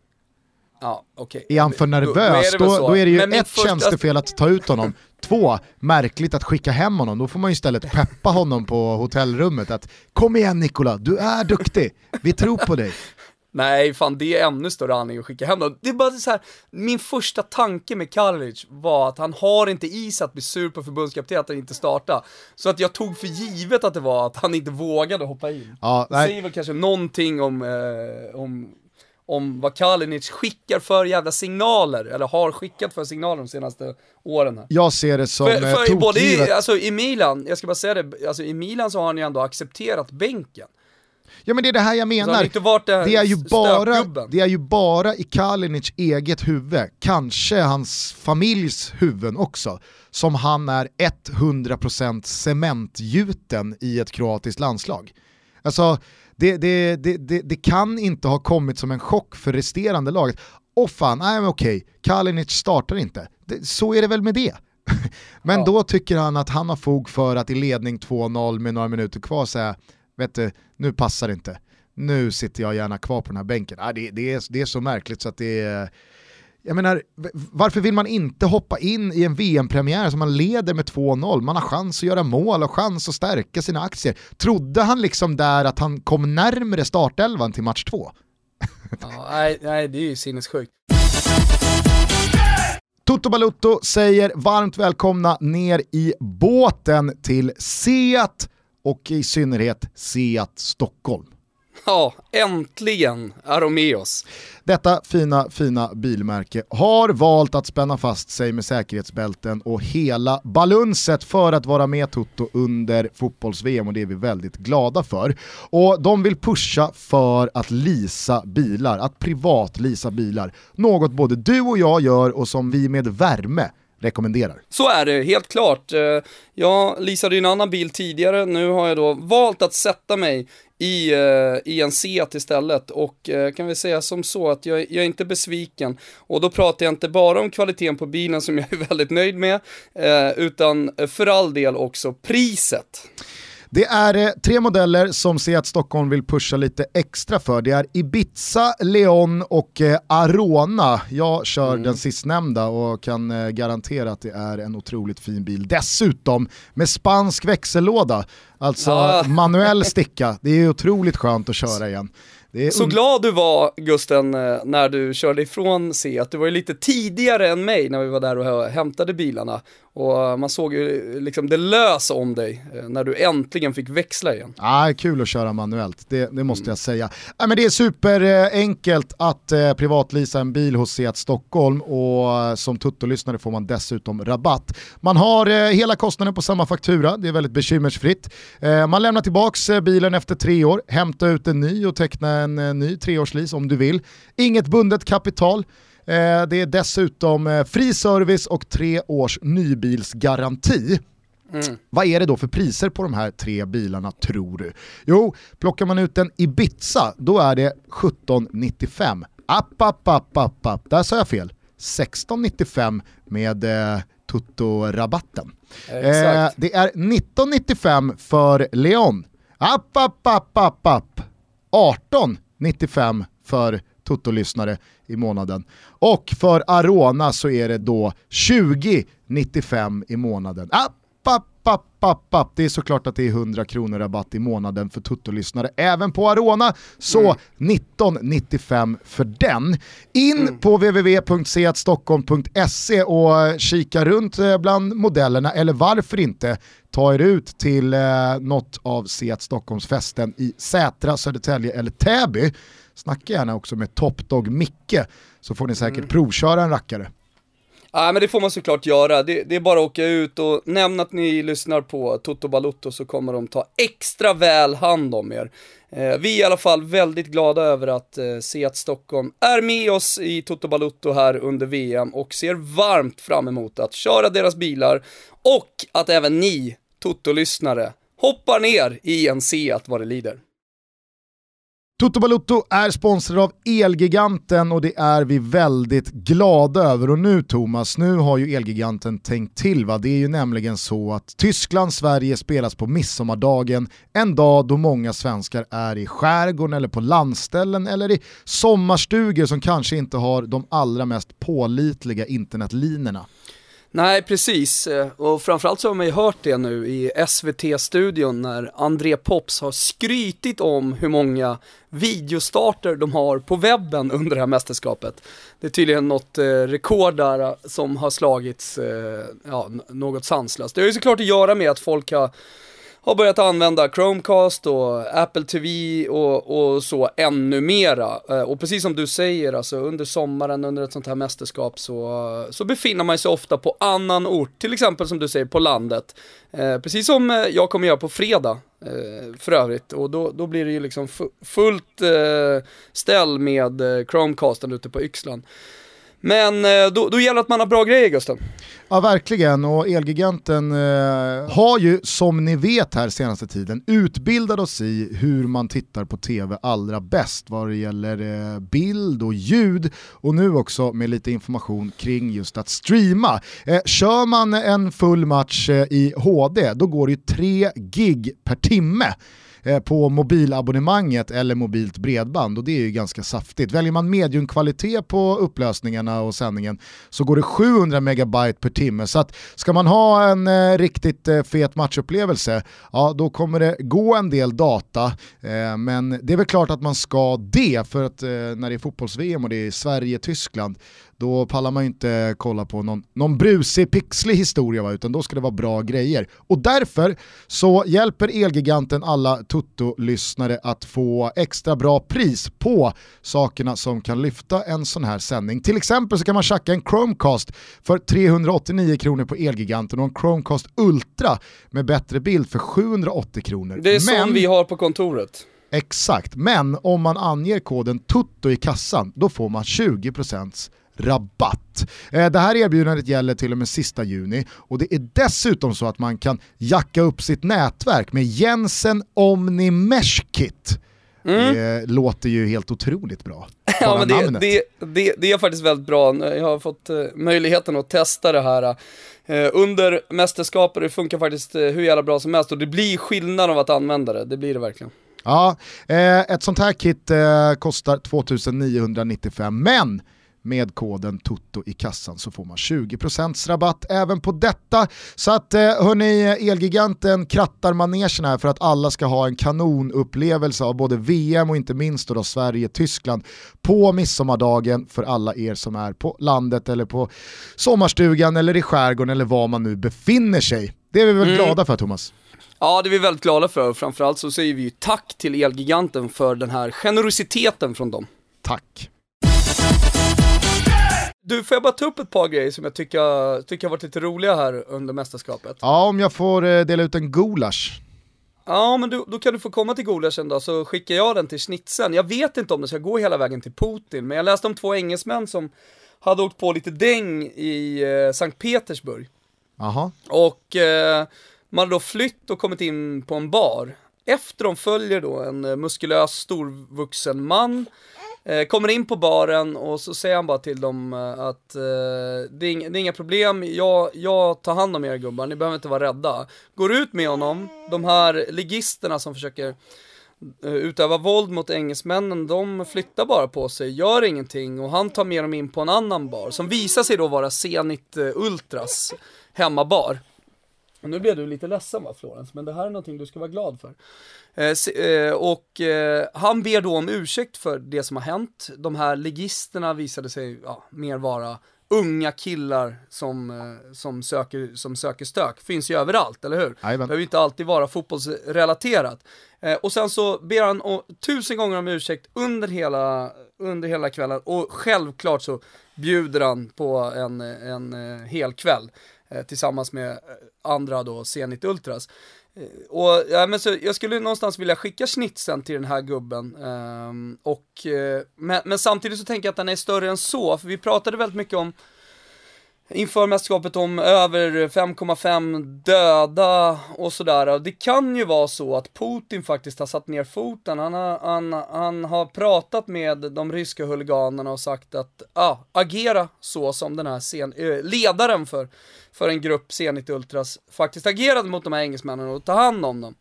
B: Ja, okay.
A: Är han för nervös, då, då, är, då är det ju ett första... tjänstefel att ta ut honom, två, märkligt att skicka hem honom, då får man ju istället peppa honom på hotellrummet att kom igen Nikola, du är duktig, vi tror på dig.
B: Nej, fan det är ännu större anledning att skicka hem dem. Det är bara så här, min första tanke med Kalinic var att han har inte is att bli sur på förbundskapten att han inte startar. Så att jag tog för givet att det var att han inte vågade hoppa in. Ja, nej. Det säger väl kanske någonting om, eh, om, om vad Kalinic skickar för jävla signaler, eller har skickat för signaler de senaste åren här.
A: Jag ser det som för, för,
B: eh, både i, alltså, i Milan, jag ska bara säga det, alltså i Milan så har han ju ändå accepterat bänken.
A: Ja men det är det här jag menar. Det, det, är ju bara, det är ju bara i Kalinic eget huvud, kanske hans familjs huvuden också, som han är 100% cementgjuten i ett kroatiskt landslag. Alltså, det, det, det, det, kan inte ha kommit som en chock för resterande laget. Åh fan, nej men okej, Kalinic startar inte. Så är det väl med det. [laughs] men ja. då tycker han att han har fog för att i ledning 2-0 med några minuter kvar säga vet du, nu passar det inte. Nu sitter jag gärna kvar på den här bänken. Ah, det, det, är, det är så märkligt så att det är, jag menar, varför vill man inte hoppa in i en VM-premiär som man leder med 2-0? Man har chans att göra mål och chans att stärka sina aktier. Trodde han liksom där att han kom närmre startelvan till match 2? [laughs]
B: ja, nej, nej, det är ju sinnessjukt.
A: Toto Balutto säger varmt välkomna ner i båten till Seat och i synnerhet Seat Stockholm.
B: Ja, äntligen är de med oss.
A: Detta fina, fina bilmärke har valt att spänna fast sig med säkerhetsbälten och hela balunset för att vara med Toto under fotbolls-VM och det är vi väldigt glada för. Och de vill pusha för att lisa bilar, att privat lisa bilar. Något både du och jag gör och som vi med värme rekommenderar.
B: Så är det, helt klart. Eh, jag leasade ju en annan bil tidigare, nu har jag då valt att sätta mig i, eh, i en Seat istället och eh, kan vi säga som så att jag, jag, är inte besviken och då pratar jag inte bara om kvaliteten på bilen som jag är [laughs] väldigt nöjd med utan för all del också priset.
A: Det är eh, tre modeller som Seat Stockholm vill pusha lite extra för. Det är Ibiza, Leon och eh, Arona. Jag kör mm. den sistnämnda och kan eh, garantera att det är en otroligt fin bil. Dessutom med spansk växellåda, alltså ja. [laughs] manuell sticka. Det är otroligt skönt att köra igen.
B: Så glad du var Gusten när du körde ifrån Seat, du var ju lite tidigare än mig när vi var där och hämtade bilarna. Och man såg ju liksom det lös om dig eh, när du äntligen fick växla igen.
A: Ah, kul att köra manuellt, det, det måste mm. jag säga. Ah, men det är superenkelt att eh, privatlisa en bil hos Seat Stockholm och eh, som Tutto-lyssnare får man dessutom rabatt. Man har eh, hela kostnaden på samma faktura, det är väldigt bekymmersfritt. Eh, man lämnar tillbaka eh, bilen efter tre år, hämta ut en ny och teckna en ny treårslis om du vill. Inget bundet kapital. Eh, det är dessutom eh, fri service och tre års nybilsgaranti. Mm. Vad är det då för priser på de här tre bilarna tror du? Jo, plockar man ut en Ibiza, då är det 1795. App, app, app, app, app. Där sa jag fel. 1695 med eh, Tutto-rabatten. Eh, det är 1995 för Leon. App, app, app, app, app. 1895 för Toto-lyssnare i månaden. Och för Arona så är det då 20,95 i månaden. App, app, app, app, app. Det är såklart att det är 100 kronor rabatt i månaden för Tutto-lyssnare även på Arona. Så mm. 19,95 för den. In mm. på www.seatstockholm.se och kika runt eh, bland modellerna, eller varför inte ta er ut till eh, något av Seat Stockholms festen i Sätra, Södertälje eller Täby Snacka gärna också med Topdog Micke så får ni säkert mm. provköra en rackare.
B: Ja men det får man såklart göra, det, det, är bara att åka ut och nämna att ni lyssnar på Toto Balutto så kommer de ta extra väl hand om er. Eh, vi är i alla fall väldigt glada över att eh, se att Stockholm är med oss i Toto Balutto här under VM och ser varmt fram emot att köra deras bilar och att även ni, Toto-lyssnare, hoppar ner i en Seat vad det lider.
A: Toto Balutto är sponsrad av Elgiganten och det är vi väldigt glada över. Och nu Thomas, nu har ju Elgiganten tänkt till va. Det är ju nämligen så att Tyskland-Sverige spelas på midsommardagen, en dag då många svenskar är i skärgården eller på landställen eller i sommarstugor som kanske inte har de allra mest pålitliga internetlinorna.
B: Nej, precis. Och framförallt så har man ju hört det nu i SVT-studion när André Pops har skrytit om hur många videostarter de har på webben under det här mästerskapet. Det är tydligen något eh, rekord där eh, som har slagits, eh, ja, något sanslöst. Det har ju såklart att göra med att folk har har börjat använda Chromecast och Apple TV och, och så ännu mera. Eh, och precis som du säger, alltså under sommaren, under ett sånt här mästerskap så, så befinner man sig ofta på annan ort, till exempel som du säger på landet. Eh, precis som eh, jag kommer göra på fredag eh, för övrigt och då, då blir det ju liksom fullt eh, ställ med eh, Chromecasten ute på Yxlan. Men då, då gäller det att man har bra grejer Gusten.
A: Ja verkligen och Elgiganten eh, har ju som ni vet här senaste tiden utbildat oss i hur man tittar på tv allra bäst vad det gäller eh, bild och ljud och nu också med lite information kring just att streama. Eh, kör man en full match eh, i HD då går det ju 3 gig per timme. Eh, på mobilabonnemanget eller mobilt bredband och det är ju ganska saftigt. Väljer man mediumkvalitet på upplösningarna och sändningen så går det 700 megabyte per timme. Så att ska man ha en eh, riktigt eh, fet matchupplevelse, ja då kommer det gå en del data. Eh, men det är väl klart att man ska det för att eh, när det är fotbolls-VM och det är Sverige-Tyskland då pallar man ju inte kolla på någon, någon brusig, pixlig historia va? utan då ska det vara bra grejer. Och därför så hjälper Elgiganten alla Tutto-lyssnare att få extra bra pris på sakerna som kan lyfta en sån här sändning. Till exempel så kan man tjacka en Chromecast för 389 kronor på Elgiganten och en Chromecast Ultra med bättre bild för 780 kronor.
B: Det är som vi har på kontoret.
A: Exakt, men om man anger koden TUTTO i kassan då får man 20% rabatt. Eh, det här erbjudandet gäller till och med sista juni och det är dessutom så att man kan jacka upp sitt nätverk med Jensen Omni Mesh Kit. Mm. Det låter ju helt otroligt bra. [laughs]
B: ja, men det, det, det, det, är faktiskt väldigt bra. Jag har fått uh, möjligheten att testa det här under mästerskapet. Det funkar faktiskt hur jävla bra som helst och det blir skillnad av att använda det. Det blir det verkligen.
A: Ja, ett sånt här kit kostar 2995 men med koden TUTTO i kassan så får man 20% rabatt även på detta. Så att eh, hörni, Elgiganten krattar manegen här för att alla ska ha en kanonupplevelse av både VM och inte minst då, Sverige-Tyskland på midsommardagen för alla er som är på landet eller på sommarstugan eller i skärgården eller var man nu befinner sig. Det är vi väl mm. glada för Thomas?
B: Ja, det är vi väldigt glada för framförallt så säger vi ju tack till Elgiganten för den här generositeten från dem.
A: Tack.
B: Du, får jag bara ta upp ett par grejer som jag tycker, tycker har varit lite roliga här under mästerskapet?
A: Ja, om jag får eh, dela ut en gulasch.
B: Ja, men du, då kan du få komma till gulaschen då, så skickar jag den till snitsen. Jag vet inte om det ska gå hela vägen till Putin, men jag läste om två engelsmän som hade åkt på lite däng i eh, Sankt Petersburg.
A: Aha.
B: Och eh, man hade då flytt och kommit in på en bar. Efter de följer då en eh, muskulös storvuxen man Eh, kommer in på baren och så säger han bara till dem eh, att eh, det, är inga, det, är inga problem, jag, jag tar hand om er gubbar, ni behöver inte vara rädda. Går ut med honom, de här ligisterna som försöker eh, utöva våld mot engelsmännen, de flyttar bara på sig, gör ingenting och han tar med dem in på en annan bar som visar sig då vara Zenit Ultras hemmabar. Och nu blev du lite ledsen va Florens, men det här är någonting du ska vara glad för. Eh, eh, och eh, han ber då om ursäkt för det som har hänt. De här legisterna visade sig ja, mer vara unga killar som, eh, som, söker, som söker stök. Finns ju överallt, eller hur? Det behöver inte alltid vara fotbollsrelaterat. Eh, och sen så ber han och, tusen gånger om ursäkt under hela, under hela kvällen och självklart så bjuder han på en, en, en hel kväll Eh, tillsammans med eh, andra då Zenit Ultras. Eh, och ja, men så, jag skulle någonstans vilja skicka snitsen till den här gubben. Um, och, men, men, samtidigt så tänker jag att den är större än så, för vi pratade väldigt mycket om inför mästerskapet om över 5,5 döda och sådär. Det kan ju vara så att Putin faktiskt har satt ner foten. Han har, han, han har pratat med de ryska huliganerna och sagt att, ja, ah, agera så som den här scen, äh, ledaren för, för en grupp Zenit Ultras faktiskt agerade mot de här engelsmännen och ta hand om dem.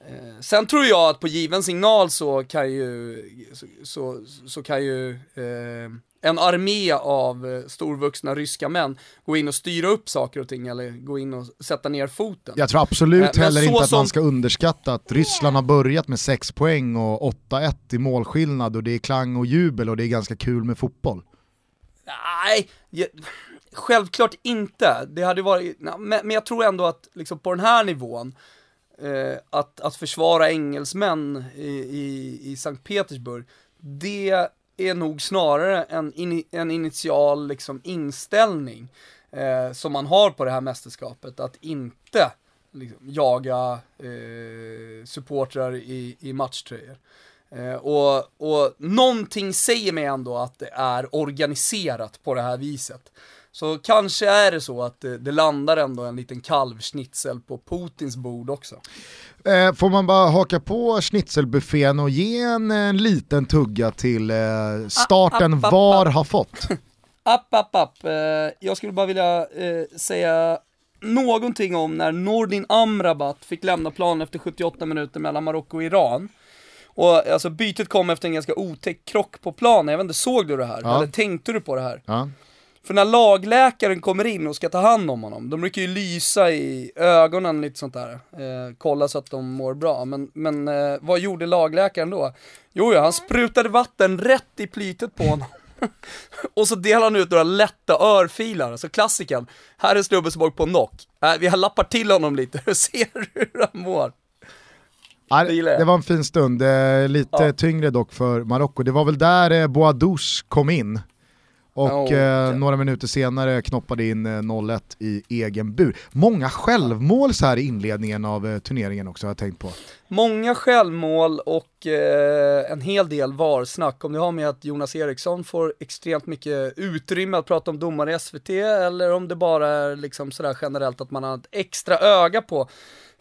B: Eh, sen tror jag att på given signal så kan ju, så, så, så kan ju eh, en armé av eh, storvuxna ryska män gå in och styra upp saker och ting eller gå in och sätta ner foten.
A: Jag tror absolut eh, heller inte att som... man ska underskatta att Ryssland har börjat med 6 poäng och 8-1 i målskillnad och det är klang och jubel och det är ganska kul med fotboll.
B: Nej, jag, självklart inte. Det hade varit, men, men jag tror ändå att liksom på den här nivån, eh, att, att försvara engelsmän i, i, i Sankt Petersburg, det är nog snarare en, in, en initial liksom, inställning eh, som man har på det här mästerskapet, att inte liksom, jaga eh, supportrar i, i matchtröjor. Eh, och, och någonting säger mig ändå att det är organiserat på det här viset. Så kanske är det så att det, det landar ändå en liten kalvschnitzel på Putins bord också.
A: Eh, får man bara haka på schnitzelbuffén och ge en, en liten tugga till eh, starten app, app, VAR har fått? [laughs]
B: App, app, app. Eh, jag skulle bara vilja eh, säga någonting om när Nordin Amrabat fick lämna planen efter 78 minuter mellan Marocko och Iran. Och alltså bytet kom efter en ganska otäck krock på planen, jag vet inte, såg du det här?
A: Ja.
B: Eller tänkte du på det här?
A: Ja.
B: För när lagläkaren kommer in och ska ta hand om honom, de brukar ju lysa i ögonen lite sånt där. Eh, kolla så att de mår bra. Men, men eh, vad gjorde lagläkaren då? Jo, ja, han sprutade vatten rätt i plytet på honom. [laughs] och så delade han ut några lätta örfilar, alltså klassikern. Här är snubben som åker på knock. Äh, vi har lappat till honom lite, [laughs] ser hur han mår. Det
A: var en fin stund, lite
B: Ja.
A: tyngre dock för Marocko. Det var väl där eh, Boadouche kom in och
B: Ja,
A: eh, några minuter senare knoppade in eh, 0-1 i egen bur. Många självmål så här i inledningen av eh, turneringen också har jag tänkt på.
B: Många självmål och eh, en hel del VAR-snack. Om det har med att Jonas Eriksson får extremt mycket utrymme att prata om domare i SVT eller om det bara är liksom sådär generellt att man har ett extra öga på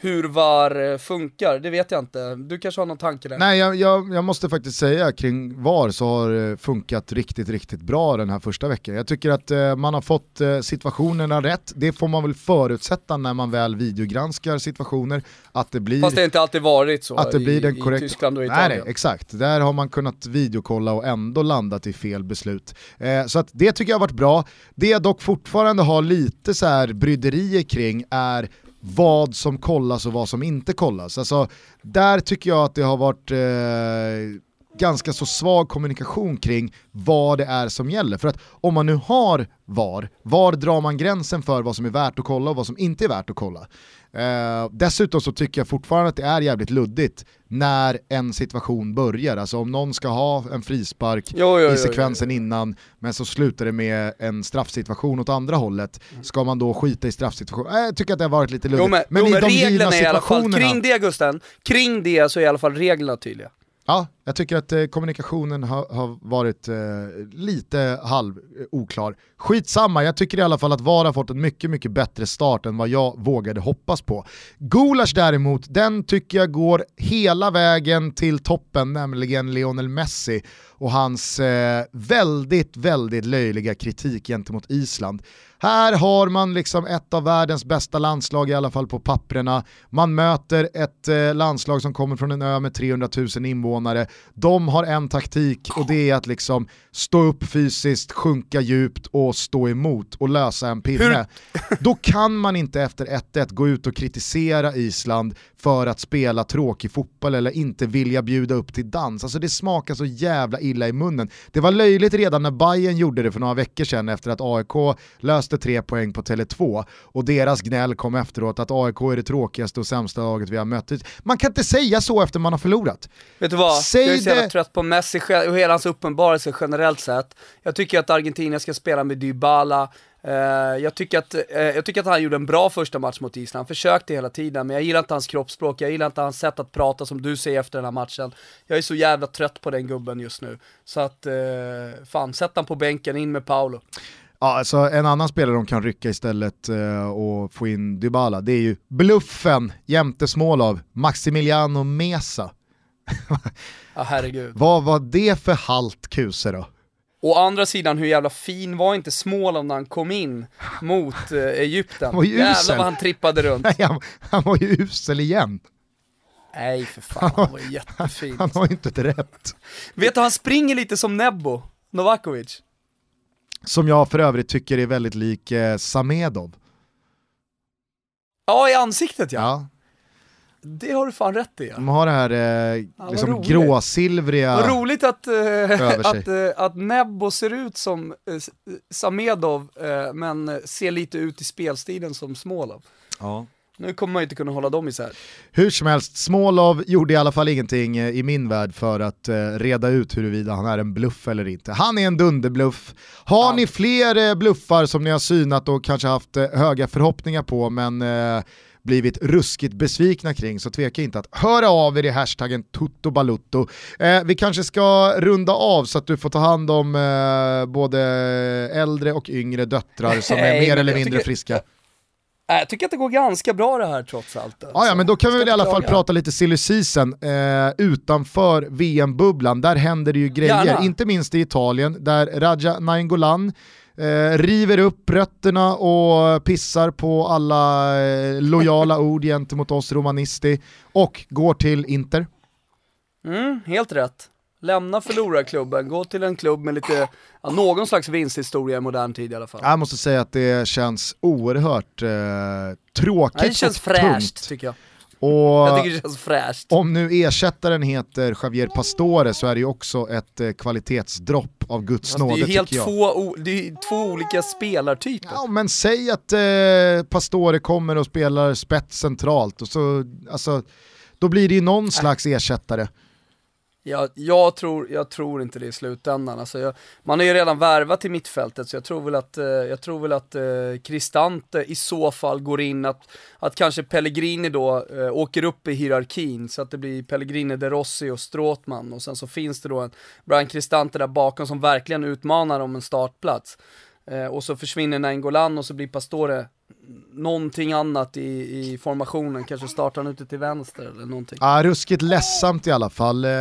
B: hur VAR eh, funkar. Det vet jag inte. Du kanske har någon tanke där?
A: Nej, jag, jag, jag måste faktiskt säga kring VAR så har det funkat riktigt, riktigt bra den här första veckan. Jag tycker att eh, man har fått eh, situationerna rätt. Det får man väl förutsätta när man väl videogranskar situationer, att det blir
B: Fast det har inte alltid varit så
A: att det blir
B: i,
A: den
B: i
A: korrekta...
B: Tyskland och Italien.
A: nej, exakt. Där har man kunnat videokolla och ändå landat i fel beslut. Eh, så att det tycker jag har varit bra. Det jag dock fortfarande har lite så här bryderier kring är vad som kollas och vad som inte kollas. Alltså, där tycker jag att det har varit eh, ganska så svag kommunikation kring vad det är som gäller. För att om man nu har VAR, var drar man gränsen för vad som är värt att kolla och vad som inte är värt att kolla? Eh, dessutom så tycker jag fortfarande att det är jävligt luddigt när en situation börjar. Alltså om någon ska ha en frispark
B: Jo, jo, jo,
A: i
B: jo,
A: sekvensen innan, men så slutar det med en straffsituation åt andra hållet. Ska man då skita i straffsituation? Eh, jag tycker att det har varit lite luddigt.
B: Jo men, jo,
A: i
B: men
A: de givna
B: reglerna är i alla fall,
A: situationerna-
B: kring det Gusten, kring det så är i alla fall reglerna tydliga.
A: Ja, jag tycker att eh, kommunikationen har, har varit eh, lite halv eh, oklar. Skitsamma, jag tycker i alla fall att VAR har fått en mycket, mycket bättre start än vad jag vågade hoppas på. Gulasch däremot, den tycker jag går hela vägen till toppen, nämligen Lionel Messi och hans eh, väldigt, väldigt löjliga kritik gentemot Island. Här har man liksom ett av världens bästa landslag i alla fall på papprena. Man möter ett eh, landslag som kommer från en ö med 300 000 invånare. De har en taktik och det är att liksom stå upp fysiskt, sjunka djupt och stå emot och lösa en pinne. [laughs] Då kan man inte efter 1-1 gå ut och kritisera Island för att spela tråkig fotboll eller inte vilja bjuda upp till dans. Alltså det smakar så jävla illa i munnen. Det var löjligt redan när Bayern gjorde det för några veckor sedan efter att AIK löste tre poäng på Tele2 och deras gnäll kom efteråt att AIK är det tråkigaste och sämsta laget vi har mött. Man kan inte säga så efter man har förlorat.
B: Vet du vad?
A: Säg
B: jag är så jävla
A: det-
B: trött på Messi och hela hans uppenbarelse generellt sett. Jag tycker att Argentina ska spela med Dybala. Eh, jag, tycker att, eh, jag tycker att han gjorde en bra första match mot Island, han försökte hela tiden, men jag gillar inte hans kroppsspråk, jag gillar inte hans sätt att prata som du säger efter den här matchen. Jag är så jävla trött på den gubben just nu. Så att, eh, fan, sätt han på bänken, in med Paolo.
A: Ja, alltså en annan spelare de kan rycka istället och få in Dybala, det är ju bluffen jämte Smålov, Maximiliano Mesa. [laughs]
B: Ja herregud.
A: Vad var det för halt kuse då?
B: Å andra sidan, hur jävla fin var inte Småland när han kom in mot eh, Egypten?
A: var ju
B: Jävlar
A: usel.
B: vad han trippade runt.
A: Nej, han, han var ju usel igen.
B: Nej för fan, han var jättefin.
A: Han har ju inte ett rätt.
B: Vet du, han springer lite som Nebbo, Novakovic.
A: Som jag för övrigt tycker är väldigt lik eh, Samedov.
B: Ja, i ansiktet ja.
A: Ja.
B: Det har du fan rätt i. Ja.
A: De har det här eh,
B: vad
A: liksom
B: roligt.
A: gråsilvriga...
B: Vad roligt att, eh, [laughs] att, eh, att Nebbo ser ut som eh, S- Samedov, eh, men eh, ser lite ut i spelstilen som Smålov.
A: Ja.
B: Nu kommer man ju inte kunna hålla dem isär.
A: Hur som helst, Smålov gjorde i alla fall ingenting eh, i min värld för att eh, reda ut huruvida han är en bluff eller inte. Han är en dunderbluff. Har
B: Ja.
A: ni fler eh, bluffar som ni har synat och kanske haft eh, höga förhoppningar på men eh, blivit ruskigt besvikna kring så tveka inte att höra av er i hashtaggen tuttobalutto. Eh, vi kanske ska runda av så att du får ta hand om eh, både äldre och yngre döttrar som är mer eller mindre friska.
B: Jag tycker att det går ganska bra det här trots allt. alltså.
A: Ja, men då kan vi väl i alla fall prata lite silly season eh, utanför VM-bubblan. Där händer det ju grejer,
B: Gärna.
A: inte minst i Italien där Raja Nainggolan eh, river upp rötterna och pissar på alla eh, lojala ord gentemot oss romanisti och går till Inter.
B: Mm, helt rätt. Lämna förlorarklubben, gå till en klubb med lite, ja, någon slags vinsthistoria i modern tid i alla fall.
A: Jag måste säga att det känns oerhört eh, tråkigt
B: ja, Det känns fräscht
A: tungt.
B: tycker jag.
A: Och
B: Jag tycker det känns fräscht.
A: om nu ersättaren heter Javier Pastore så är det ju också ett eh, kvalitetsdropp av Guds
B: det är
A: nåde tycker jag.
B: två, o- det är två olika spelartyper.
A: Ja men säg att eh, Pastore kommer och spelar spets centralt och så, alltså, då blir det ju någon slags ersättare.
B: Jag, jag, tror, jag tror inte det i slutändan. Alltså jag, man har ju redan värvat till mittfältet så jag tror väl att, eh, jag tror väl att eh, Cristante i så fall går in, att, att kanske Pellegrini då eh, åker upp i hierarkin så att det blir Pellegrini, De Rossi och Stråtman och sen så finns det då en Brian Cristante där bakom som verkligen utmanar om en startplats. Eh, och så försvinner Nainggolan och så blir Pastore någonting annat i, i formationen, kanske startar han ute till vänster eller någonting.
A: Ja, ruskigt ledsamt i alla fall. Eh,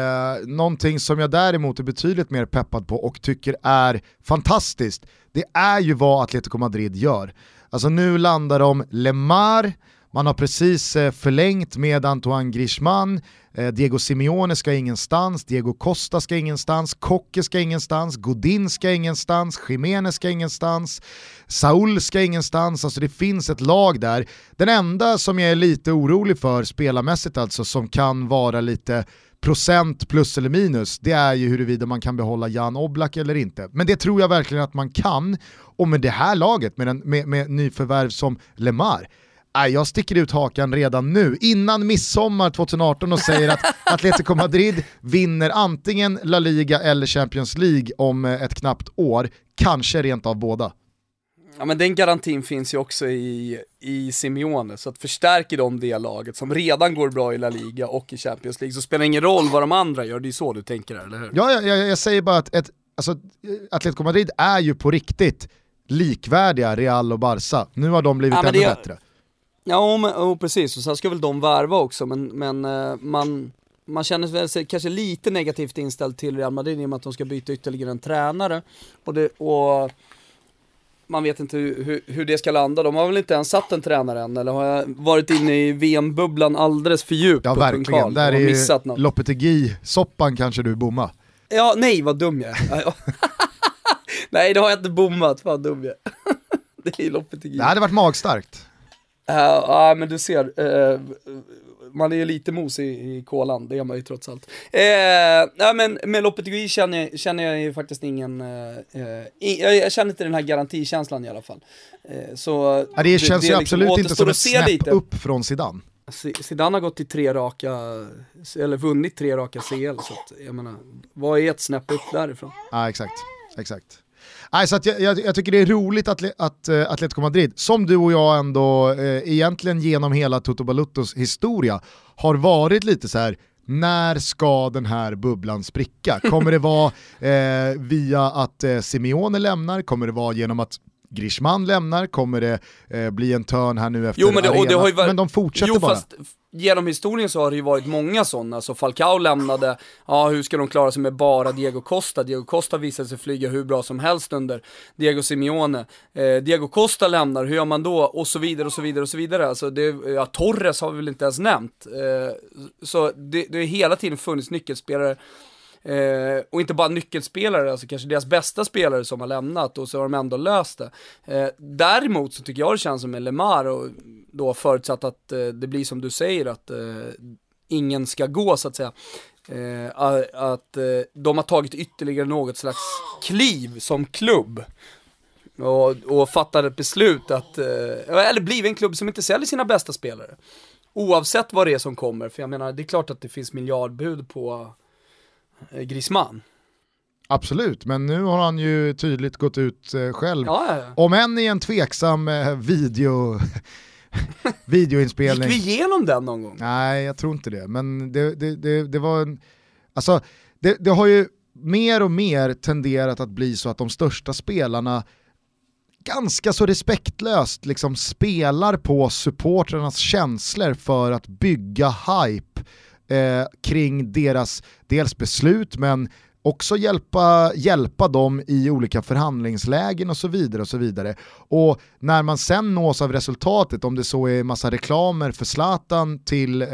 A: någonting som jag däremot är betydligt mer peppad på och tycker är fantastiskt, det är ju vad Atletico Madrid gör. Alltså nu landar de Lemar, man har precis eh, förlängt med Antoine Griezmann, eh, Diego Simeone ska ingenstans, Diego Costa ska ingenstans, Kocke ska ingenstans, Godin ska ingenstans, Jiménez ska ingenstans, Saul ska ingenstans, alltså det finns ett lag där. Den enda som jag är lite orolig för spelarmässigt alltså, som kan vara lite procent plus eller minus, det är ju huruvida man kan behålla Jan Oblak eller inte. Men det tror jag verkligen att man kan, och med det här laget, med, den, med, med nyförvärv som Lemar, Nej, jag sticker ut hakan redan nu, innan midsommar 2018 och säger att [laughs] Atletico Madrid vinner antingen La Liga eller Champions League om eh, ett knappt år, kanske rent av båda.
B: Ja men den garantin finns ju också i, i Simeone, så att förstärker de det laget som redan går bra i La Liga och i Champions League så spelar det ingen roll vad de andra gör, det är så du tänker här, eller hur?
A: Ja, jag, jag, jag säger bara att ett, alltså, Atletico Madrid är ju på riktigt likvärdiga Real och Barca. Nu har de blivit
B: Ja,
A: ännu
B: det-
A: bättre.
B: Ja men, oh, precis, och sen ska väl de värva också, men, men eh, man, man känner väl sig kanske lite negativt inställd till Real Madrid i och med att de ska byta ytterligare en tränare. Och, det, och man vet inte hur, hur, hur det ska landa, de har väl inte ens satt en tränare än, eller har jag varit inne i VM-bubblan alldeles för djupt
A: Ja verkligen, där är ju? Lopetegui-soppan kanske du bomma.
B: Ja, nej vad dum jag är. [laughs] Nej det har jag inte bommat, vad dum jag är. [laughs] Det är loppet i
A: Det hade varit magstarkt.
B: Ja, ja, men du ser, eh, man är ju lite mos i, i kolan, det är man ju trots allt. Eh, ja, men med Lopetegui känner, jag- känner jag ju faktiskt ingen, eh, eh, i, jag, känner inte den här garantikänslan i alla fall. Eh, så
A: Ja, det känns ju
B: liksom
A: absolut inte
B: återstår
A: som ett snäpp
B: lite.
A: upp från Zidane.
B: Zidane har gått till tre raka, eller vunnit tre raka CL, så att, jag menar, vad är ett snäpp upp därifrån?
A: Ja, exakt. exakt. Nej, så jag, jag, jag tycker det är roligt att, att uh, Atletico Madrid, som du och jag ändå eh, egentligen genom hela Toto Baluttos historia, har varit lite så här. när ska den här bubblan spricka? Kommer det vara [laughs] eh, via att eh, Simeone lämnar? Kommer det vara genom att Griezmann lämnar? Kommer det eh, bli en törn här nu efter
B: Jo, men det- och det har ju varit-
A: Men de fortsätter
B: Jo
A: bara.
B: fast genom historien så har det ju varit många sådana, så Falcao lämnade, ja hur ska de klara sig med bara Diego Costa? Diego Costa visade sig flyga hur bra som helst under Diego Simeone. Eh, Diego Costa lämnar, hur gör man då? Och så vidare och så vidare och så vidare. Alltså det, ja, Torres har vi väl inte ens nämnt. Eh, så det, det har hela tiden funnits nyckelspelare Eh, och inte bara nyckelspelare, alltså kanske deras bästa spelare som har lämnat och så har de ändå löst det. Eh, däremot så tycker jag det känns som med Lemar och då förutsatt att eh, det blir som du säger att eh, ingen ska gå så att säga. Eh, att eh, de har tagit ytterligare något slags kliv som klubb. Och, och fattar ett beslut att, eh, eller blivit en klubb som inte säljer sina bästa spelare. Oavsett vad det är som kommer, för jag menar det är klart att det finns miljardbud på Griezmann.
A: Absolut, men nu har han ju tydligt gått ut eh, själv
B: Ja, ja.
A: Om än i en tveksam eh, video, [laughs]
B: Gick
A: videoinspelning.
B: vi igenom den någon gång?
A: Nej, jag tror inte det. Men det, det, det, det var en... Alltså, det, det har ju mer och mer tenderat att bli så att de största spelarna ganska så respektlöst liksom spelar på supportrarnas känslor för att bygga hype eh, kring deras dels beslut men också hjälpa, hjälpa dem i olika förhandlingslägen och så vidare. Och så vidare. Och när man sen nås av resultatet, om det så är massa reklamer för Zlatan till eh,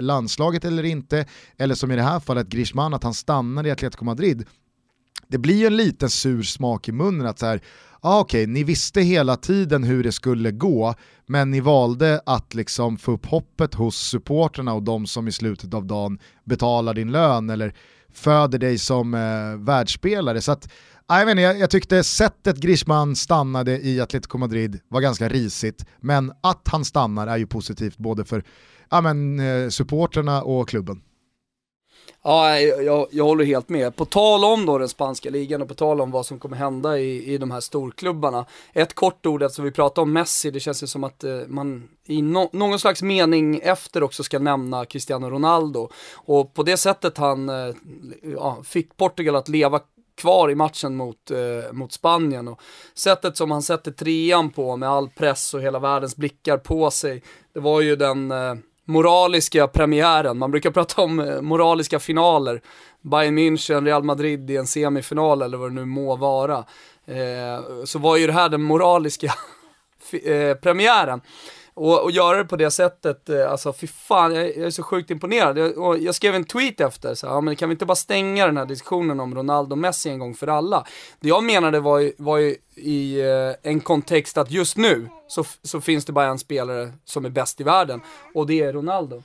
A: landslaget eller inte, eller som i det här fallet Griezmann, att han stannar i Atletico Madrid, det blir ju en liten sur smak i munnen att så här, ah, okej, okay, ni visste hela tiden hur det skulle gå, men ni valde att liksom få upp hoppet hos supporterna och de som i slutet av dagen betalar din lön eller föder dig som eh, världsspelare. Så att, jag, inte, jag, jag tyckte sättet Griezmann stannade i Atletico Madrid var ganska risigt, men att han stannar är ju positivt både för ja, men, eh, supporterna och klubben.
B: Ja, jag, jag håller helt med. På tal om då den spanska ligan och på tal om vad som kommer hända i, i de här storklubbarna. Ett kort ord, eftersom vi pratar om Messi, det känns ju som att eh, man i no någon slags mening efter också ska nämna Cristiano Ronaldo. Och på det sättet han eh, ja, fick Portugal att leva kvar i matchen mot, eh, mot Spanien. Och sättet som han sätter trean på med all press och hela världens blickar på sig, det var ju den eh, moraliska premiären. Man brukar prata om eh, moraliska finaler. Bayern München, Real Madrid i en semifinal eller vad det nu må vara. Eh, så var ju det här den moraliska [laughs] eh, premiären. Och, och göra det på det sättet, eh, alltså fy fan, jag, jag är så sjukt imponerad. Jag, och jag skrev en tweet efter, så ja, men kan vi inte bara stänga den här diskussionen om Ronaldo och Messi en gång för alla? Det jag menade var ju, var ju i eh, en kontext att just nu så, så finns det bara en spelare som är bäst i världen, och det är Ronaldo.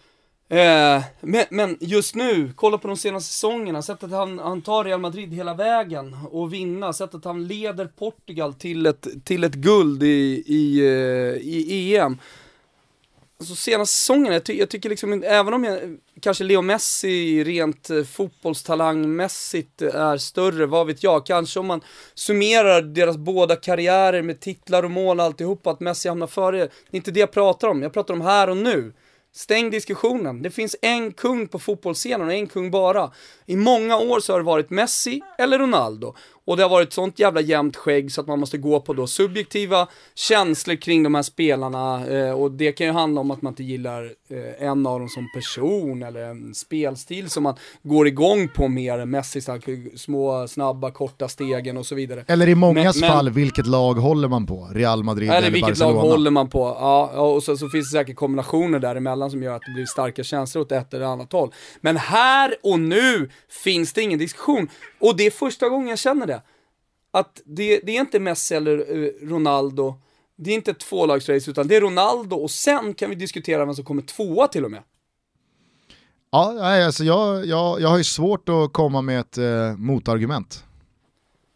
B: Eh, men, men, just nu, kolla på de senaste säsongerna, sättet han, han tar Real Madrid hela vägen och vinna, sättet han leder Portugal till ett, till ett guld i, i, eh, i EM. Alltså senaste säsongen, jag, ty jag, tycker liksom, även om jag, kanske Leo Messi rent eh, fotbollstalangmässigt är större, vad vet jag, kanske om man summerar deras båda karriärer med titlar och mål och alltihop, att Messi hamnar före, det är inte det jag pratar om, jag pratar om här och nu. Stäng diskussionen. Det finns en kung på fotbollsscenen och en kung bara. I många år så har det varit Messi eller Ronaldo. Och det har varit sånt jävla jämnt skägg så att man måste gå på då subjektiva känslor kring de här spelarna. Eh, och det kan ju handla om att man inte gillar eh, en av dem som person eller en spelstil som man går igång på mer än Messi, små, snabba, korta stegen och så vidare.
A: Eller i mångas men, fall, men, vilket lag håller man på? Real Madrid eller, eller
B: vilket
A: Barcelona?
B: lag håller man på? Ja, och så, så finns det säkert kombinationer däremellan som gör att det blir starka känslor åt ett eller annat håll. Men här och nu finns det ingen diskussion. Och det är första gången jag känner det att det, det är inte Messi eller eh, Ronaldo, det är inte ett tvålagsrace utan det är Ronaldo och sen kan vi diskutera vem som kommer tvåa till och med.
A: Ja, alltså jag, jag, jag har ju svårt att komma med ett eh, motargument.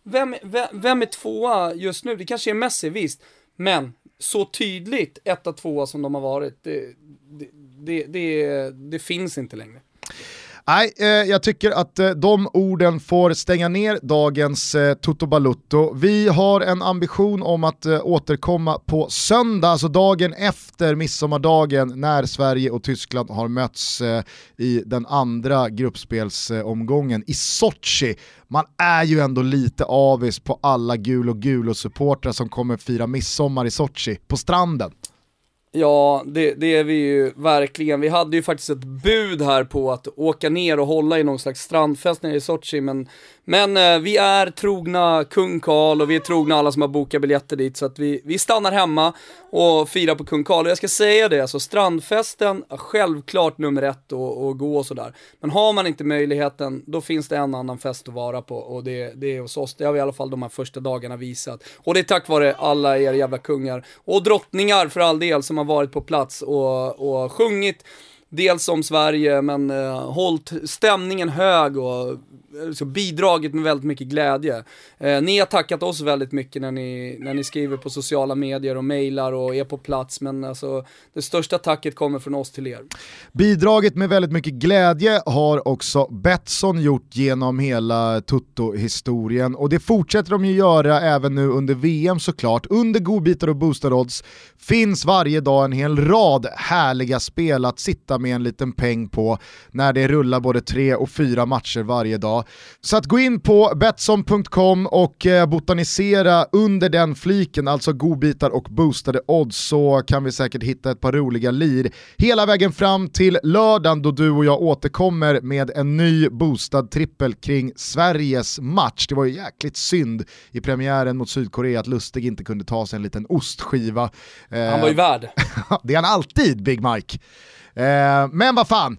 B: Vem, vem, vem är tvåa just nu? Det kanske är Messi, visst. Men så tydligt etta, tvåa som de har varit, det, det, det, det, det finns inte längre.
A: Nej, eh, jag tycker att eh, de orden får stänga ner dagens eh, Toto Balutto. Vi har en ambition om att eh, återkomma på söndag, alltså dagen efter midsommardagen när Sverige och Tyskland har mötts eh, i den andra gruppspelsomgången i Sochi. Man är ju ändå lite avis på alla gul och gul och supportrar som kommer fira midsommar i Sochi, på stranden.
B: Ja, det, det, är vi ju verkligen. Vi hade ju faktiskt ett bud här på att åka ner och hålla i någon slags strandfest nere i Sochi, men men eh, vi är trogna kung Karl och vi är trogna alla som har bokat biljetter dit så att vi, vi stannar hemma och firar på kung Karl. Och jag ska säga det, alltså strandfesten, självklart nummer ett att gå och sådär. Men har man inte möjligheten, då finns det en annan fest att vara på och det, det är hos oss. Det har vi i alla fall de här första dagarna visat. Och det är tack vare alla er jävla kungar och drottningar för all del som har varit på plats och, och sjungit dels om Sverige men eh, hållt stämningen hög och så bidragit med väldigt mycket glädje. Eh, ni har tackat oss väldigt mycket när ni, när ni skriver på sociala medier och mejlar och är på plats, men alltså, det största tacket kommer från oss till er.
A: Bidragit med väldigt mycket glädje har också Betsson gjort genom hela Toto-historien och det fortsätter de ju göra även nu under VM såklart. Under godbitar och boostad odds finns varje dag en hel rad härliga spel att sitta med en liten peng på när det rullar både tre och fyra matcher varje dag. Så att gå in på Betsson.com och eh, botanisera under den fliken, alltså godbitar och boostade odds, så kan vi säkert hitta ett par roliga lir. Hela vägen fram till lördagen då du och jag återkommer med en ny boostad trippel kring Sveriges match. Det var ju jäkligt synd i premiären mot Sydkorea att Lustig inte kunde ta sig en liten ostskiva.
B: Han var ju värd. [laughs]
A: det är han alltid, Big Mike. Eh, men vad fan,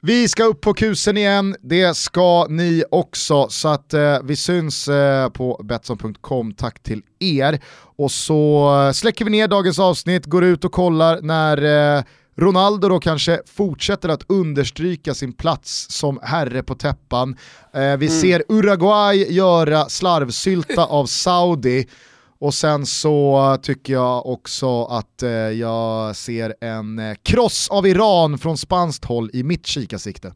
A: vi ska upp på kusen igen, det ska ni också, så att eh, vi syns eh, på Betsson.com, tack till er. Och så släcker vi ner dagens avsnitt, går ut och kollar när eh, Ronaldo då kanske fortsätter att understryka sin plats som herre på täppan. Eh, vi mm. ser Uruguay göra slarvsylta av Saudi och sen så tycker jag också att eh, jag ser en eh, kross av Iran från spanskt håll i mitt kikarsikte.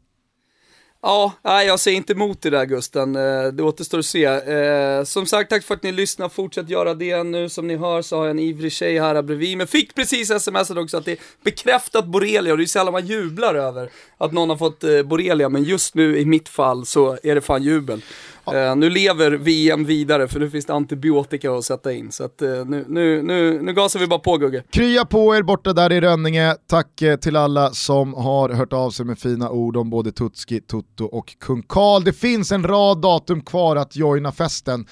B: Ja, nej, jag ser inte emot det där Gusten, eh, det återstår att se. Eh, som sagt, tack för att ni lyssnar, fortsätt göra det. Nu som ni hör så har jag en ivrig tjej här bredvid men fick precis smset också att det är bekräftat borrelia och det är sällan man jublar över att någon har fått eh, borrelia, men just nu i mitt fall så är det fan jubel. Uh, nu lever VM vidare för nu finns det antibiotika att sätta in. Så att, uh, nu, nu, nu, nu gasar vi bara på Gugge.
A: Krya på er borta där i Rönninge. Tack uh, till alla som har hört av sig med fina ord om både Tutski, Tutto och Kung Karl. Det finns en rad datum kvar att joina festen.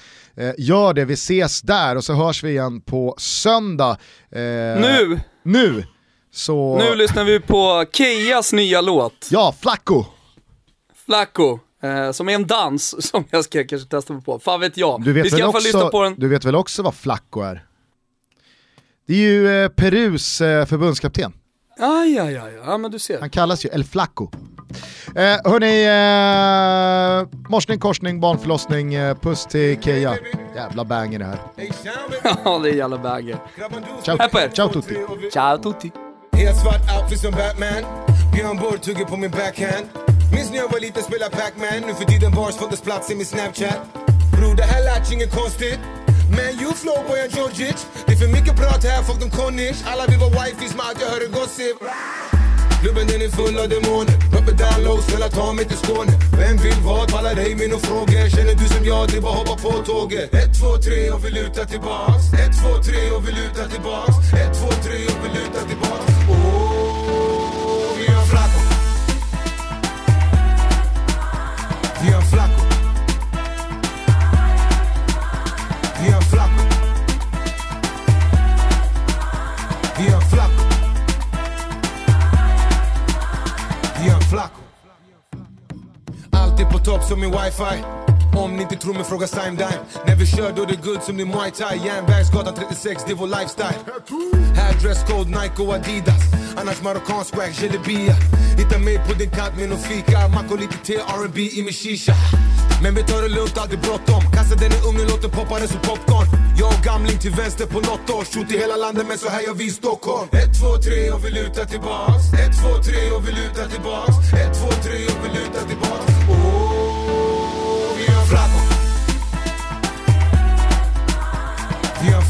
A: gör det, vi ses där och så hörs vi igen på söndag.
B: nu!
A: Nu! Så...
B: Nu lyssnar vi på Kejas nya låt.
A: Ja, Flacco!
B: Flacco. Eh, som är en dans [laughs] som jag ska kanske testa mig på. Fan vet jag.
A: Du vet, Vi ska väl, också, på den. du vet väl också vad Flacco är? Det är ju eh, Perus eh, förbundskapten.
B: Aj, aj, aj, ja men du ser.
A: Han kallas ju El Flacco. Eh, hörni, eh, morsning, korsning, barnförlossning, eh, puss till Keja. Jävla banger det här. [laughs]
B: ja, det är jävla banger.
A: Ciao,
B: här på er.
A: Ciao tutti.
B: Ciao tutti.
C: Helt svart outfit som Batman. Björn Borg tugger på min backhand. Minns när jag var liten spelade Pac-Man. Nu för tiden bars fått plats i min Snapchat. Bror det här lät inget konstigt. Men you flow boy jag Georgic. Det är för mycket prat här, folk de connish. Alla vill vara wifis med allt jag hörde gossip. Klubben den är full av demoner. Uppe down low, snälla ta mig till Skåne. Vem vill vad? Palla dig med några frågor. Känner du som jag, det är bara hoppa på tåget. 1, 2, 3 och vi lutar tillbaks. 1, 2, 3 och vi lutar tillbaks. 1, 2, 3 och vi lutar tillbaks. Oh, Alltid på topp som min wifi. Om ni inte tror mig fråga Sime Dime. När vi kör då det är good som din muay thai. Järnvägsgatan 36, det är vår lifestyle. Här dresscode Nike och Adidas. Annars marockansk wack, gelibia Hitta mig på din kant med nån fika. Mack och lite te, R&B i min shisha. Men vi tar det lugnt, aldrig bråttom. Kasta den i ugnen, låt den poppa den som popcorn. Jag och gamling till vänster på nåt år. Shoot i hela landet men så här gör vi i Stockholm. 1, 2, 3 och vi lutar tillbaks. 1, 2, 3 och vi lutar tillbaks. 1, 2, 3 och vi lutar tillbaks. Vi har